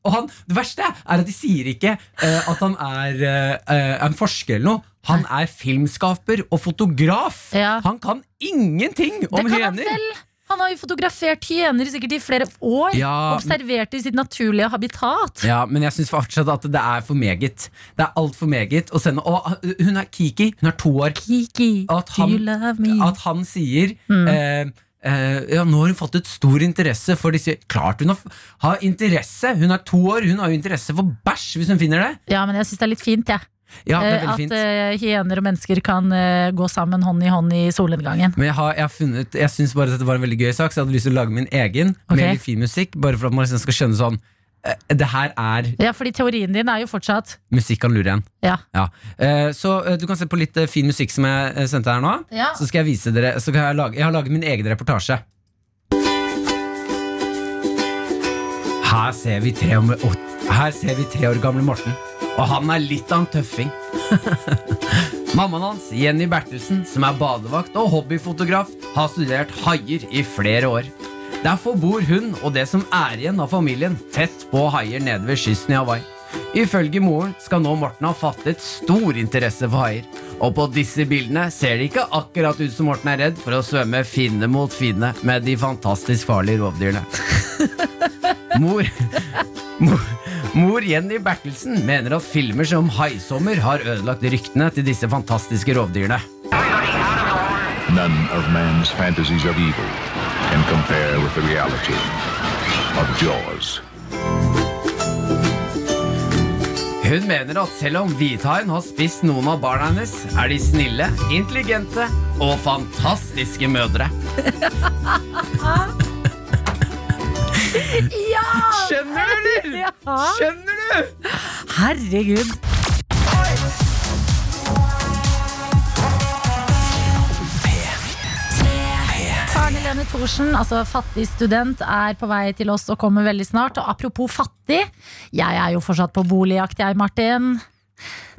Og han, det verste er at de sier ikke uh, at han er uh, uh, en forsker eller noe. Han er filmskaper og fotograf. Ja. Han kan ingenting Det om kan han hyener. Han har jo fotografert hyener sikkert i flere år. Ja, Observert i sitt naturlige habitat. Ja, men jeg syns fortsatt at det er for meget. Det er altfor meget å sende Og uh, hun er Kiki, hun er to år. Kiki, At do you love me? at han sier Mm. eh, eh, Ja, nå har hun fått et stor interesse for disse Klart hun har, har interesse! Hun er to år, hun har jo interesse for bæsj, hvis hun finner det. Ja, men jeg syns det er litt fint, jeg. Ja, er Eh, At eh, hyener og mennesker kan uh, gå sammen hånd i hånd i solnedgangen. Men jeg har, jeg har funnet Jeg synes bare dette var en veldig gøy sak, så jeg hadde lyst til å lage min egen Okay. med litt fin musikk. Bare for at man liksom skal skjønne sånn uh, Det her er Ja, fordi teorien din er jo fortsatt musikk kan lure en. Ja. Eh, så du kan se på litt fin musikk som jeg sendte her nå. Ja. Så skal jeg vise dere Så kan jeg, lage, jeg har laget min egen reportasje. Her ser vi tre, om, å, her ser vi tre år gamle Morten. Og han er litt av en tøffing. *laughs* Mammaen hans, Jenny Bertelsen, som er badevakt og hobbyfotograf, har studert haier i flere år. Derfor bor hun og det som er igjen av familien, tett på haier nede ved kysten i Hawaii. Ifølge moren skal nå Morten ha fattet stor interesse for haier. Og på disse bildene ser det ikke akkurat ut som Morten er redd for å svømme finne mot finne med de fantastisk farlige rovdyrene. *laughs* Mor, mor, mor Jenny Bertelsen mener at filmer som Haisommer har ødelagt ryktene til disse fantastiske rovdyrene. None of man's fantasies of evil can compare with the reality of Jaws. Hun mener at selv om hvithaien har spist noen av barna hennes, er de snille, intelligente og fantastiske mødre. *laughs* Ja! Skjønner du, eller? Ja. Skjønner du? Herregud. Karen Helene Thorsen, altså fattig student, er på vei til oss og kommer veldig snart. Og apropos fattig, jeg er jo fortsatt på boligjakt, jeg, Martin.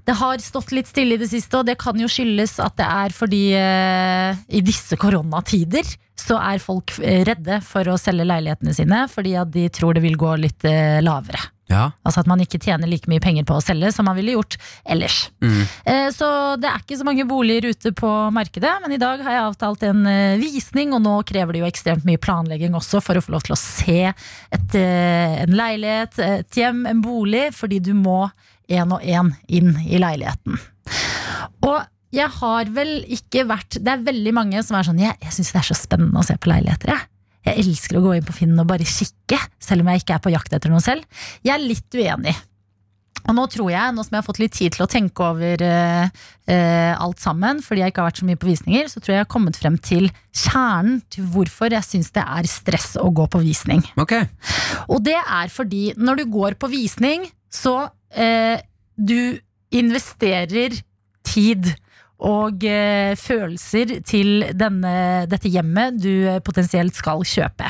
Det har stått litt stille i det siste, og det kan jo skyldes at det er fordi eh, i disse koronatider så er folk eh, redde for å selge leilighetene sine fordi at de tror det vil gå litt eh, lavere. Ja. Altså at man ikke tjener like mye penger på å selge som man ville gjort ellers. Mm. Eh, Så det er ikke så mange boliger ute på markedet, men i dag har jeg avtalt en eh, visning, og nå krever det jo ekstremt mye planlegging også for å få lov til å se et, eh, en leilighet, et hjem, en bolig, fordi du må én og én inn i leiligheten. Og jeg har vel ikke vært Det er veldig mange som er sånn Jeg, jeg syns det er så spennende å se på leiligheter, jeg. Jeg elsker å gå inn på Finn og bare kikke, selv om jeg ikke er på jakt etter noe selv. Jeg er litt uenig. Og nå tror jeg, nå som jeg har fått litt tid til å tenke over uh, uh, alt sammen, fordi jeg ikke har vært så mye på visninger, så tror jeg jeg har kommet frem til kjernen til hvorfor jeg syns det er stress å gå på visning. Okay. Og det er fordi når du går på visning, så eh, du investerer tid og eh, følelser til denne, dette hjemmet du eh, potensielt skal kjøpe.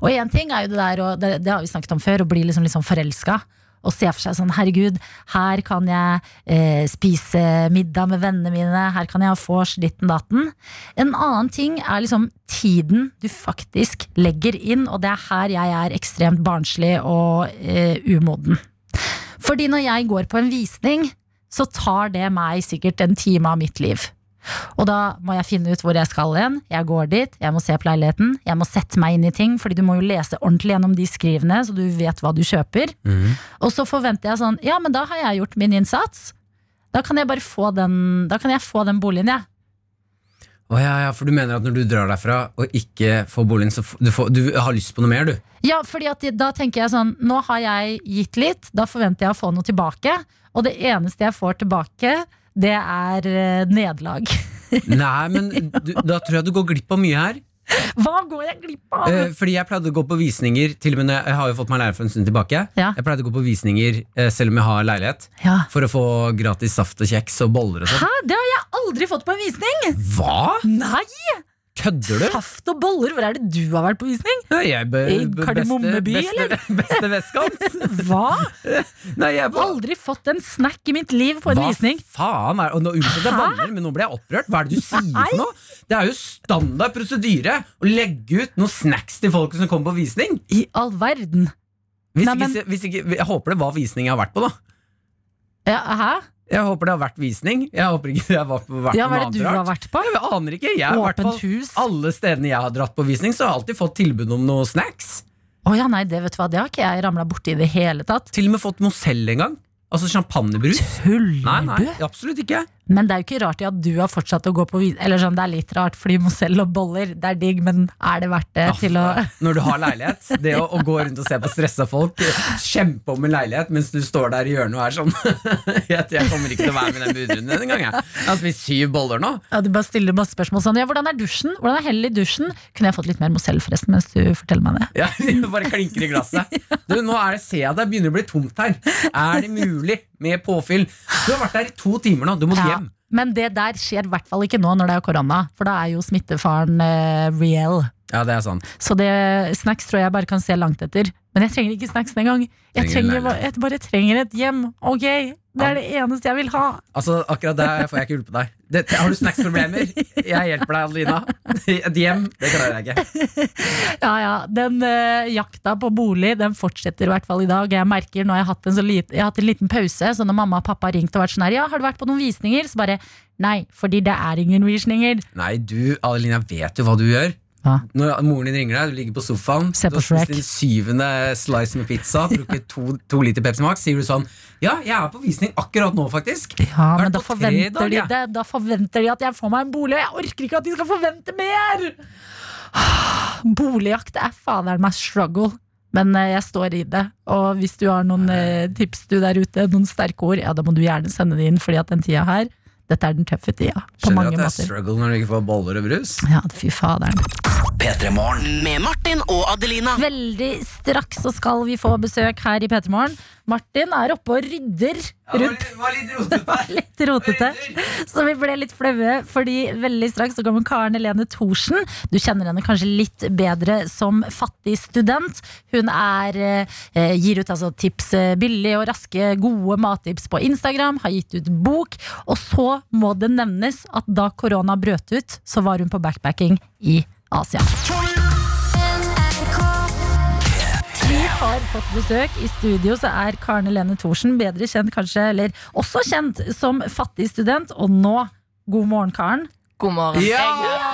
Og én ting er jo det der, og det, det har vi snakket om før, å bli liksom litt sånn forelska. Og se for seg sånn, herregud, her kan jeg eh, spise middag med vennene mine, her kan jeg ha vors, ditten datten. En annen ting er liksom tiden du faktisk legger inn, og det er her jeg er ekstremt barnslig og eh, umoden. Fordi når jeg går på en visning, så tar det meg sikkert en time av mitt liv. Og da må jeg finne ut hvor jeg skal igjen. Jeg går dit, jeg må se på leiligheten, jeg må sette meg inn i ting, fordi du må jo lese ordentlig gjennom de skrivene, så du vet hva du kjøper. Og så forventer jeg sånn, ja, men da har jeg gjort min innsats. Da kan jeg bare få den, da kan jeg få den boligen, jeg. Å ja, ja, for du mener at når du drar derfra og ikke får boligen, så du, får, du har lyst på noe mer, du? Ja, fordi at da tenker jeg sånn Nå har jeg gitt litt, da forventer jeg å få noe tilbake. Og det eneste jeg får tilbake, det er eh, nederlag. *laughs* Nei, men du, da tror jeg du går glipp av mye her. Hva går jeg glipp av? Eh, fordi jeg pleide å gå på visninger Til og med når jeg, jeg har jo fått meg lærer for en stund tilbake. Ja. Jeg pleide å gå på visninger eh, selv om jeg har leilighet, Ja. for å få gratis saft og kjeks og boller og sånn. Det aldri fått på en visning! Hva? Nei! Kødder du? Saft og boller, hvor er det du har vært på visning? Ja, jeg be, be- Kardemommeby, eller? beste, *laughs* vestkant. *laughs* Hva? Nei, jeg bare... Aldri fått en snack i mitt liv på en Hva visning. faen er og nå, Unnskyld at jeg banner, men nå ble jeg opprørt. Hva er det du sier Nei. for noe? Det er jo standard prosedyre å legge ut noen snacks til folk som kommer på visning. I all verden. Hvis Nei, ikke, men- hvis ikke, jeg håper det var visning jeg har vært på, da. Ja, hæ? Jeg håper det har vært visning. Jeg håper ikke det har vært på, vært Ja, hva er det du har vært på? Jeg aner ikke. Jeg har Åpent hus? Alle stedene jeg har dratt på visning, så har jeg alltid fått tilbud om noe snacks. Å ja, nei, det vet du hva, det har ikke jeg ramla borti i det hele tatt. Til og med fått Mozell en gang. Altså champagnebrus. Tuller Nei, nei, du? absolutt ikke. Men det er jo ikke rart i at du har fortsatt å gå på Eller sånn, det er litt rart, fordi Mozell og boller, det er digg, men er det verdt det til å Når du har leilighet, det å, å gå rundt og se på stressa folk, kjempe om en leilighet mens du står der i hjørnet og er sånn *laughs* Jeg, jeg kommer ikke til å være med i den budrunden denne gang, jeg. Jeg har spist syv boller nå. Ja, Du bare stiller masse spørsmål sånn Ja, hvordan er dusjen? Hvordan er hellet i dusjen? Kunne jeg fått litt mer Mozell forresten mens du forteller meg det? Ja, *laughs* bare klinker i glasset. *laughs* Du, nå er det, ser jeg det begynner å bli tomt her. Er det mulig med påfyll? Du har vært der i to timer nå. Du må Ja, hjem. men det der skjer i hvert fall ikke nå når det er korona, for da er jo smittefaren uh, real. Ja, det er sant. Så det, snacks tror jeg bare kan se langt etter. Men jeg trenger ikke snacks engang. Jeg, Trenger jeg bare trenger et hjem. Ok, Det er det eneste jeg vil ha. Altså, Akkurat der får jeg ikke hjulpet deg. Det, har du snacksproblemer? Jeg hjelper deg, Adelina. Et hjem, det klarer jeg ikke. *laughs* Ja, ja, Den uh, jakta på bolig den fortsetter i hvert fall i dag. Jeg merker nå har jeg hatt en, så lite, jeg har hatt en liten pause, så når mamma og pappa har ringt og vært sånn her, ja, har du vært på noen visninger? Så bare nei, fordi det er ingen visninger. Nei, du, Adelina, vet jo hva du gjør. Hva? Når moren din ringer deg, du ligger på sofaen, Se på du har spist din syvende slice med pizza, bruker to, to liter Pepsi Max, sier du sånn Ja, jeg er på visning akkurat nå, faktisk. Ja, men da forventer, dag, de det, da forventer de at jeg får meg en bolig, og jeg orker ikke at de skal forvente mer! *sighs* Boligjakt er faderen meg struggle. Men eh, jeg står i det. Og hvis du har noen eh, tips du der ute, noen sterke ord, ja, da må du gjerne sende det inn, fordi at den tida her, dette er den tøffe tida. På Skjønner mange at det er struggle når du ikke får boller og brus. Ja, fy faderen. Med Martin og Adelina. Veldig straks så skal vi få besøk her i P3 Morgen. Martin er oppe og rydder rundt. *laughs* var litt rotete. litt rotete. Så vi ble litt flaue, fordi veldig straks så kommer Karen Helene Thorsen. Du kjenner henne kanskje litt bedre som fattig student. Hun er, eh, gir ut altså tips, billig og raske, gode mattips på Instagram. Har gitt ut bok. Og så må det nevnes at da korona brøt ut, så var hun på backpacking i Asia. Vi har fått besøk. I studio så er Karen Helene Thorsen, bedre kjent kanskje, eller også kjent som fattig student. Og nå, god morgen, Karen. God morgen. Ja!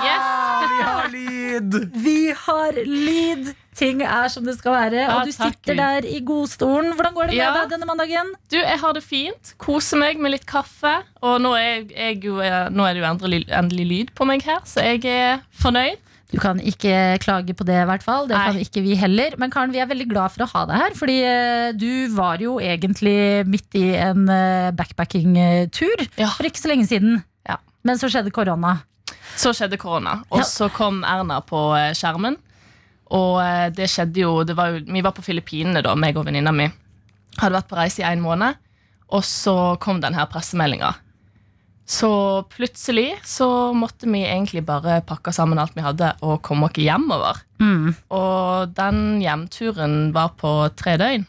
Yes! Vi har lyd! *laughs* Vi har lyd! Ting er som det skal være. Ja, Og du takk, sitter Gud. der i godstolen. Hvordan går det med Ja. deg denne mandagen? Du, jeg har det fint. Koser meg med litt kaffe. Og nå er, jeg jo, eh, nå er det jo endelig, endelig lyd på meg her, så jeg er fornøyd. Du kan ikke klage på det, i hvert fall. Det Nei. kan ikke vi heller. Men Karen, vi er veldig glad for å ha deg her. Fordi eh, du var jo egentlig midt i en eh, backpacking-tur Ja. for ikke så lenge siden. Ja. Men så skjedde korona. Så skjedde korona, og Ja. så kom Erna på eh, skjermen. Og det skjedde jo, det var jo Vi var på Filippinene, da, meg og venninna mi. Hadde vært på reise i en måned. Og så kom denne pressemeldinga. Så plutselig så måtte vi egentlig bare pakke sammen alt vi hadde, og komme oss hjemover. Mm. Og den hjemturen var på tre døgn.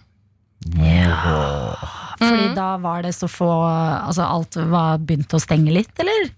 Fordi mm. da var det så få Altså alt var begynt å stenge litt, eller?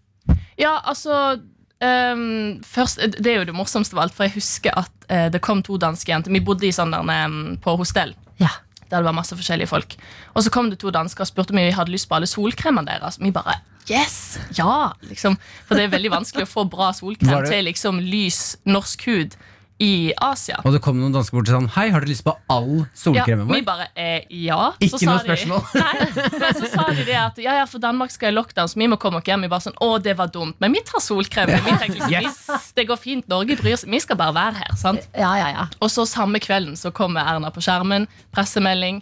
Ja, altså um, først, Det er jo det morsomste av alt, for jeg husker at uh, det kom to danske jenter. Vi bodde i sånn der, um, på hostell. Ja. Der det var masse forskjellige folk. Og så kom det to dansker og spurte om vi hadde lyst på alle solkremene deres. Vi bare Yes! Ja! liksom For det er veldig vanskelig å få bra solkrem til liksom lys norsk hud i Asia. Og det kom noen dansker bort og sa Hei, har dere lyst på all solkremen Ja, vi bare eh, ja. Ikke sa noe de- spørsmål. *laughs* Nei, men så sa de det at ja, ja, for Danmark skal i lockdown, så vi må komme oss hjem. Vi bare sånn, å, det var dumt, men vi tar solkrem. Vi tenker liksom, Yes. det går fint, Norge bryr seg. Vi skal bare være her. sant? Ja, ja, ja. Og så samme kvelden så kommer Erna på skjermen, pressemelding.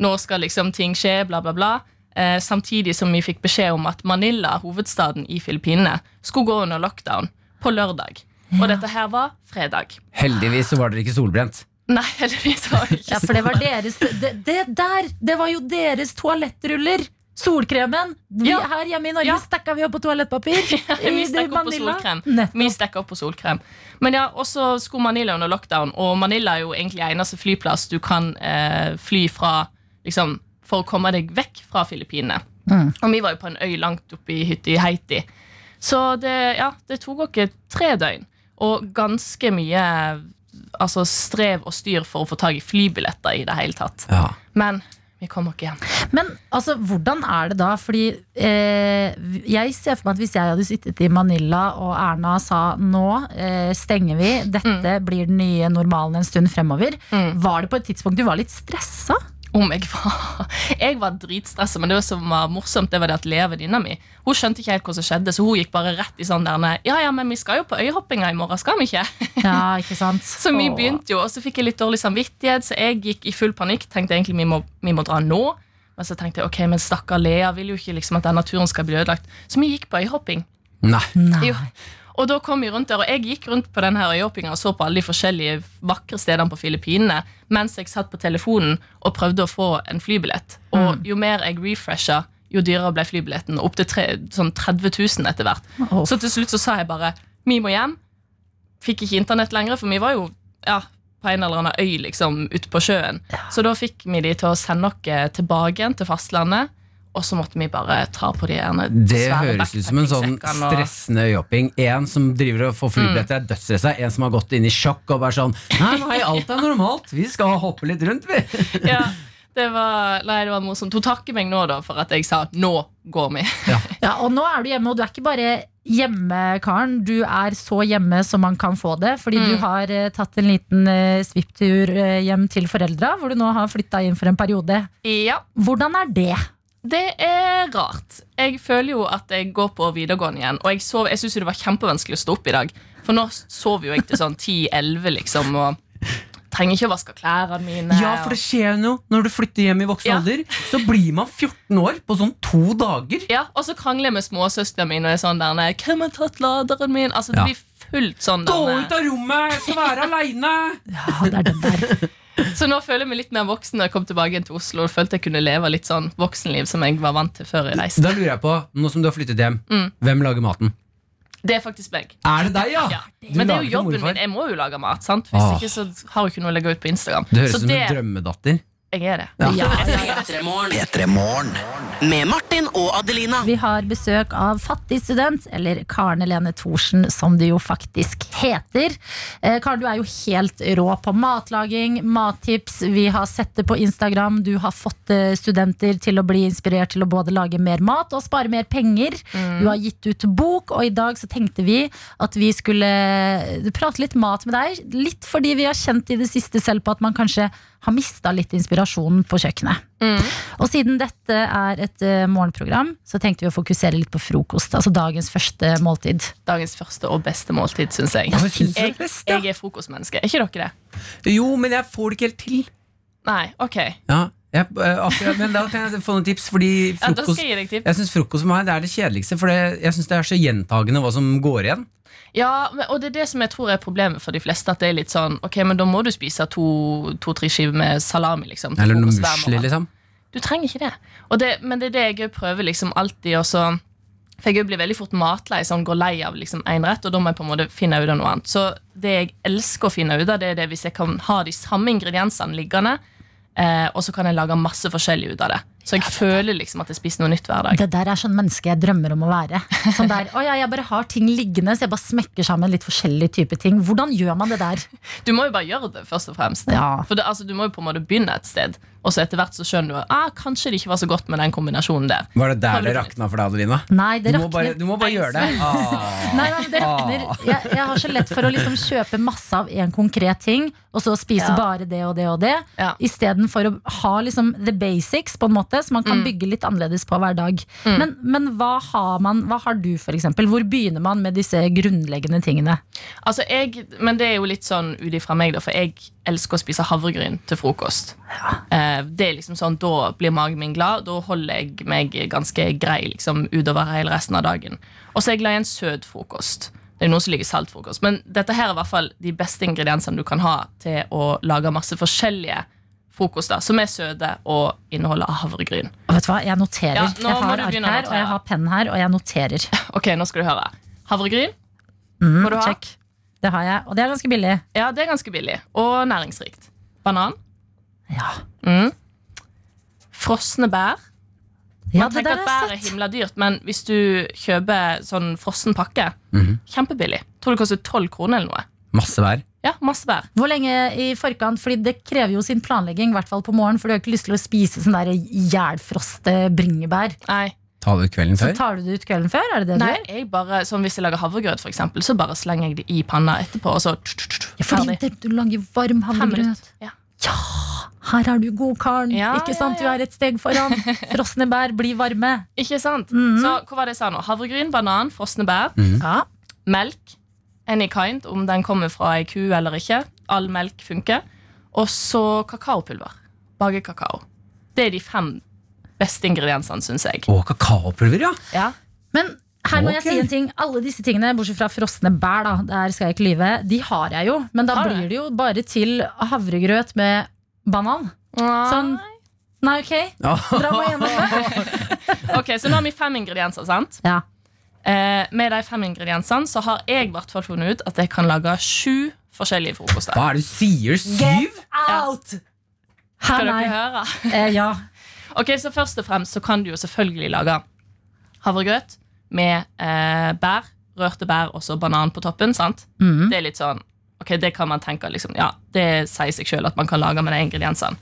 Nå skal liksom ting skje, bla, bla, bla. Eh, samtidig som vi fikk beskjed om at Manila, hovedstaden i Filippinene, skulle gå under lockdown på lørdag. Og dette her var fredag. Heldigvis så var dere ikke solbrent. Nei, heldigvis var det ikke Ja, for det var deres Det, det der! Det var jo deres toalettruller! Solkremen! Vi, Ja. Her hjemme i Norge Ja. stakka vi opp på toalettpapir. *laughs* vi I stakk opp på Manila. solkrem. Nettopp. Vi stakk opp på solkrem. Men ja, og så skulle Manila under lockdown, og Manila er jo egentlig eneste flyplass du kan eh, fly fra liksom, for å komme deg vekk fra Filippinene. Mm. Og vi var jo på en øy langt oppe i hytta i Haiti. Så det, ja, det tok oss tre døgn, og ganske mye altså, strev og styr for å få tak i flybilletter i det hele tatt. Ja. Men vi kommer ikke igjen. Men altså, hvordan er det da? Fordi eh, jeg ser for meg at hvis jeg hadde sittet i Manila og Erna sa nå eh, stenger vi, dette blir den nye normalen en stund fremover, Mm. var det på et tidspunkt du var litt stressa? Om jeg var Jeg var dritstressa, men det som var morsomt, det var det at Lea, venninna mi, hun skjønte ikke helt hva som skjedde, så hun gikk bare rett i sånn der Ja, ja, men vi skal jo på øyehoppinga i morgen, skal vi ikke? Ja, ikke sant? *laughs* Så vi begynte jo, og så fikk jeg litt dårlig samvittighet, så jeg gikk i full panikk. Tenkte egentlig vi må, vi må dra nå. Men så tenkte jeg ok, men stakkar Lea vil jo ikke liksom at den naturen skal bli ødelagt. Så vi gikk på øyehopping. Nei. Jo. Og da kom jeg rundt der, og jeg gikk rundt på denne øyåpninga og så på alle de forskjellige vakre stedene på Filippinene mens jeg satt på telefonen og prøvde å få en flybillett. Og jo mer jeg refresha, jo dyrere ble flybilletten. Opp til sånn 30 000 etter hvert. Oh. Så til slutt så sa jeg bare vi må hjem. Fikk ikke internett lenger, for vi var jo ja, på en eller annen øy liksom, ute på sjøen. Så da fikk vi de til å sende oss tilbake igjen til fastlandet. Og så måtte vi bare ta på de gjerne Det høres ut som en sånn stressende øyehopping. En som driver og får flybilletter, er dødsstressa. En som har gått inn i sjokk og bare sånn Nei, nei, alt er normalt. Vi skal hoppe litt rundt, vi. *laughs* ja, det var, nei, det var morsomt. Hun takker meg nå da for at jeg sa 'nå går vi'. Ja, *laughs* og nå er du hjemme, og du er ikke bare hjemmekaren. Du er så hjemme som man kan få det. Fordi Mm. du har eh, tatt en liten eh, svipptur eh, hjem til foreldra, hvor du nå har flytta inn for en periode. Ja. Hvordan er det? Det er rart. Jeg føler jo at jeg går på videregående igjen. Og jeg, sov- jeg syns det var kjempevanskelig å stå opp i dag. For nå sover jo jeg til sånn 10-11, liksom. Og trenger ikke å vaske klærne mine. Ja, for det skjer jo noe når du flytter hjem i voksen Ja. alder. Så blir man 14 år på sånn to dager. Ja, Og så krangler jeg med småsøstrene mine og er sånn der nei, 'Hvem har tatt laderen min?' Altså, Det Ja. blir fullt sånn Gå ut av rommet! Jeg skal være *laughs* aleine! Ja, det er den der. Så nå føler jeg meg litt mer voksen når jeg kom tilbake igjen til Oslo. Og følte jeg kunne leve litt sånn voksenliv som jeg var vant til før jeg reiste. Da lurer jeg på, nå som du har flyttet hjem, Mm. hvem lager maten? Det er faktisk meg. Er det deg, ja? Ja. Men det er jo jobben min. Jeg må jo lage mat. sant? Hvis Åh. ikke så har jeg ikke noe å legge ut på Instagram. Det høres ut som det, en drømmedatter. Jeg er det. Ja. P3 Med Martin og Adelina. Vi har besøk av fattig student, eller Karen Helene Thorsen, som det jo faktisk heter. Eh, Karen, du er jo helt rå på matlaging, mattips. Vi har sett det på Instagram. Du har fått eh, studenter til å bli inspirert til å både lage mer mat og spare mer penger. Du har gitt ut bok, og i dag så tenkte vi at vi skulle prate litt mat med deg. Litt fordi vi har kjent i det siste selv på at man kanskje har mista litt inspirasjonen på kjøkkenet. Og siden dette er et uh, morgenprogram, så tenkte vi å fokusere litt på frokost. Altså dagens første måltid. Dagens første og beste måltid, syns jeg. Ja, det Jeg, best, ja? jeg er frokostmenneske. Er ikke dere det? Jo, men jeg får det ikke helt til. Nei, ok. Ja, jeg, eh, akkurat, men da kan jeg få noen tips, fordi frokost ja, jeg tips. Jeg synes frokost for meg det er det kjedeligste, for det, jeg syns det er så gjentagende hva som går igjen. Ja, og det er det som jeg tror er problemet for de fleste. At det er litt sånn, ok, men da må du spise to- to-tre skiver med salami. liksom Eller noe musli, liksom. Du trenger ikke det. Og det men det er det jeg òg prøver liksom alltid også For jeg blir veldig fort matlei, sånn går lei av liksom én rett, og da må jeg på en måte finne ut av noe annet. Så det jeg elsker å finne ut av, det er det hvis jeg kan ha de samme ingrediensene liggende, og så kan jeg lage masse forskjellig ut av det. Så jeg føler liksom at jeg spiser noe nytt hver dag. Det der er sånn menneske jeg drømmer om å være. Sånn der, å ja, jeg bare har ting liggende, så jeg bare smekker sammen litt forskjellige typer ting. Hvordan gjør man det der? Du må jo bare gjøre det, først og fremst. Ja. For det, altså, Du må jo på en måte begynne et sted, og så etter hvert så skjønner du at ah, kanskje det ikke var så godt med den kombinasjonen der. Var det der det rakna for deg, Adelina? Nei, det Du må bare, du må bare gjøre det. *laughs* Ah. Nei, nei, det rakner. Jeg, jeg har så lett for å liksom kjøpe masse av en konkret ting, og så spise Ja. bare det og det og det, Ja. istedenfor å ha liksom the basics, på en måte, som man kan Mm. bygge litt annerledes på hver dag. Men, men hva, har man, hva har du, eksempel? Hvor begynner man med disse grunnleggende tingene? Altså, jeg, men det er jo litt sånn ut ifra meg, da, for jeg elsker å spise havregryn til frokost. Ja. det er liksom sånn, Da blir magen min glad, da holder jeg meg ganske grei liksom, utover hele resten av dagen. Og så er jeg glad i en søt frokost. Det er noen som liker saltfrokost. Men dette her er i hvert fall de beste ingrediensene du kan ha til å lage masse forskjellige frokoster som er søte og inneholder havregryn. Vet du hva, jeg noterer. Ja, jeg har ark her, og jeg har penn her, og jeg noterer. *laughs* Ok, nå skal du høre. Havregryn. Mm, Må du ha? check. Det har jeg, og det er ganske billig. Ja, det er ganske billig. Og næringsrikt. Banan. Ja, Mm. Frosne bær. ja Man det tenker at bær er himla dyrt, men hvis du kjøper sånn frossen pakke, Mhm. kjempebillig. Tror det koster 12 kroner eller noe. Masse bær. Ja, masse bær. Hvor lenge i forkant? Fordi det krever jo sin planlegging, i hvert fall på morgenen, for du har ikke lyst til å spise sånn der jælfroste bringebær. Nei, Ta du ut kvelden Så tar du det ut kvelden før? Er det det du Nei gjør? jeg bare, sånn hvis jeg lager havregrøt, for eksempel, så bare slenger jeg det i panna etterpå. Og så Ja, fordi det, du lager varm havregrøt. Ja. Ja. Her er du god, Karen. Ja, ikke ja, sant? Du er et steg foran. *laughs* Frosne bær blir varme. Ikke sant? Mhm. Så hva var det jeg sa nå? Havregryn, banan, frosne bær, Ja. melk, any kind, om den kommer fra ei ku eller ikke. All melk funker. Og så kakaopulver. Bagekakao. Det er de fem beste ingrediensene, syns jeg. Og kakaopulver, ja. Ja. Men her må jeg si en ting. Alle disse tingene, bortsett fra frosne bær, da, der skal jeg ikke lyve, de har jeg jo. Men da Har blir det jo bare til havregrøt med banan. Sånn Nei, ok. Dra meg gjennom. *laughs* Ok, Så nå har vi fem ingredienser, sant? Ja. Eh, med de fem ingrediensene så har jeg hvert fall funnet ut at jeg kan lage sju forskjellige frokoster. Hva er det du sier? Syv? Out! Hæ, Skal nei. dere høre? Eh, ja. *laughs* Ok, så Først og fremst så kan du jo selvfølgelig lage havregrøt med eh, bær, rørte bær og så banan på toppen. sant? Mm. Det er litt sånn, ok, det kan man tenke liksom, ja, det sier seg selv at man kan lage med de ingrediensene.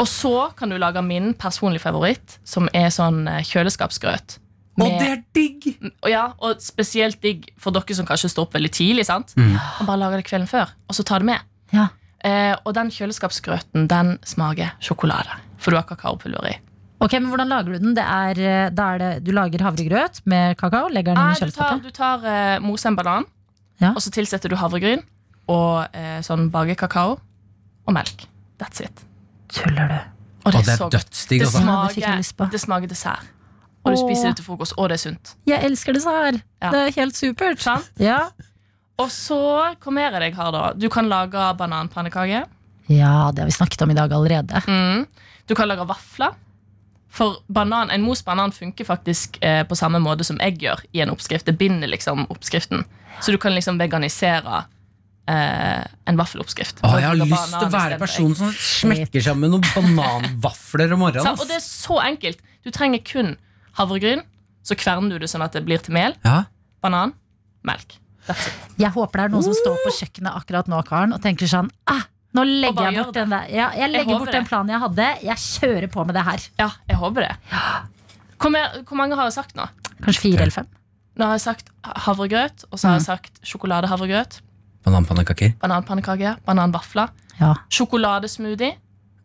Og så kan du lage min personlige favoritt, som er sånn eh, kjøleskapsgrøt. Med, og det er digg! og ja, og spesielt digg for dere som kanskje står opp veldig tidlig. sant? Mm. Og bare lager det kvelden før, og så tar det med. Ja. Eh, og den kjøleskapsgrøten den smaker sjokolade, for du har kakaopulver i. Ok, men Hvordan lager du den? Det er, eh, da er det, du lager havregrøt med kakao? Legger den inn Nei, i du tar, kjøleskapet? du tar eh, mose en banan, Ja. og så tilsetter du havregryn og eh, sånn bagekakao og melk. That's it. Tuller du? Og det er så godt. dødsdigg, Det altså. Ja, det fikk jeg lyst på. smaker, det smaker dessert. Og du Åh. spiser det til frokost, og det er sunt. Jeg elsker dessert! Ja. Det er helt supert. Sant? Ja. Og så, hva mer er det jeg har da? Du kan lage bananpannekake. Ja, det har vi snakket om i dag allerede. Mm. Du kan lage vafler. For banan, en most banan funker faktisk eh, på samme måte som egg gjør i en oppskrift. Det binder liksom oppskriften. Så du kan liksom veganisere eh, en vaffeloppskrift. Å, jeg har lyst til å være personen som smekker sammen noen *laughs* bananvafler om morgenen. Og det er så enkelt. Du trenger kun havregryn. Så kverner du det sånn at det blir til mel. Ja. Banan, melk. That's it. Jeg håper det er noen som står på kjøkkenet akkurat nå Karen, og tenker sånn ah, Nå legger jeg bort den der ja, Jeg legger jeg bort den planen jeg hadde. Jeg kjører på med det her. Ja, jeg håper det. Hvor, mer, hvor mange har jeg sagt nå? Kanskje fire eller fem. Nå har jeg sagt havregrøt, og så har jeg sagt sjokoladehavregrøt. Bananpannekaker. Bananpannekake, bananvafler. Ja. Sjokoladesmoothie.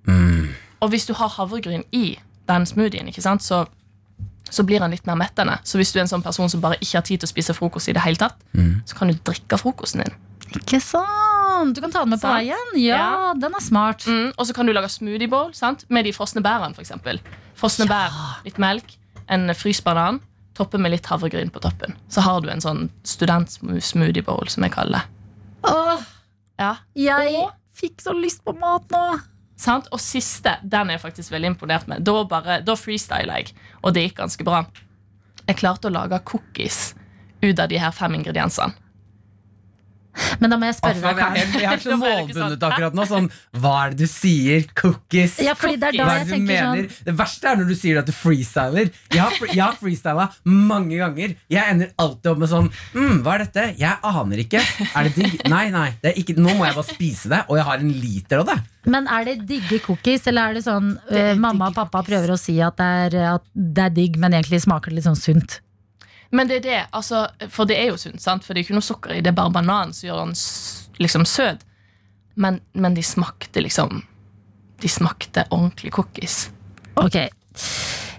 Mm. Og hvis du har havregryn i den smoothien, ikke sant, så, så blir den litt mer mettende. Så hvis du er en sånn person som bare ikke har tid til å spise frokost, i det hele tatt, Mm. så kan du drikke frokosten din. Ikke sant? Du kan ta den med på Sant? veien. Ja, den er smart. Mm, og så kan du lage smoothie bowl sant? med de frosne bærene. Eksempel. frosne bær, litt melk, en fryst banan, toppe med litt havregryn på toppen. Så har du en sånn studentsmoothie bowl, som jeg kaller det. Åh, Ja. jeg Og- fikk så lyst på mat nå. Sant? Og siste, den er jeg faktisk veldig imponert med. Da, bare, da freestyler jeg, og det gikk ganske bra. Jeg klarte å lage cookies ut av de her fem ingrediensene. Men da må jeg spørre deg, Karen. jeg er *laughs* så det målbundet sånn, akkurat nå. Sånn, hva er det du sier? Cookies? Ja, fordi det er da Hva er det du mener? sånn mener? Det verste er når du sier at du freestyler. Jeg har, fre- jeg har freestyla mange ganger. Jeg ender alltid opp med sånn mm, Hva er dette? Jeg aner ikke. Er det digg? *laughs* Nei, nei. Det er ikke, nå må jeg bare spise det, og jeg har en liter av det. Men er det digge cookies, eller er det sånn er uh, mamma og pappa prøver å si at det, er, at det er digg, men egentlig smaker det litt sånn sunt? Men det er det, altså, for det er jo sunt, sant? For det er ikke noe sukker i, det er bare banan som gjør den liksom søt. Men, men de smakte liksom De smakte ordentlig cookies. Ok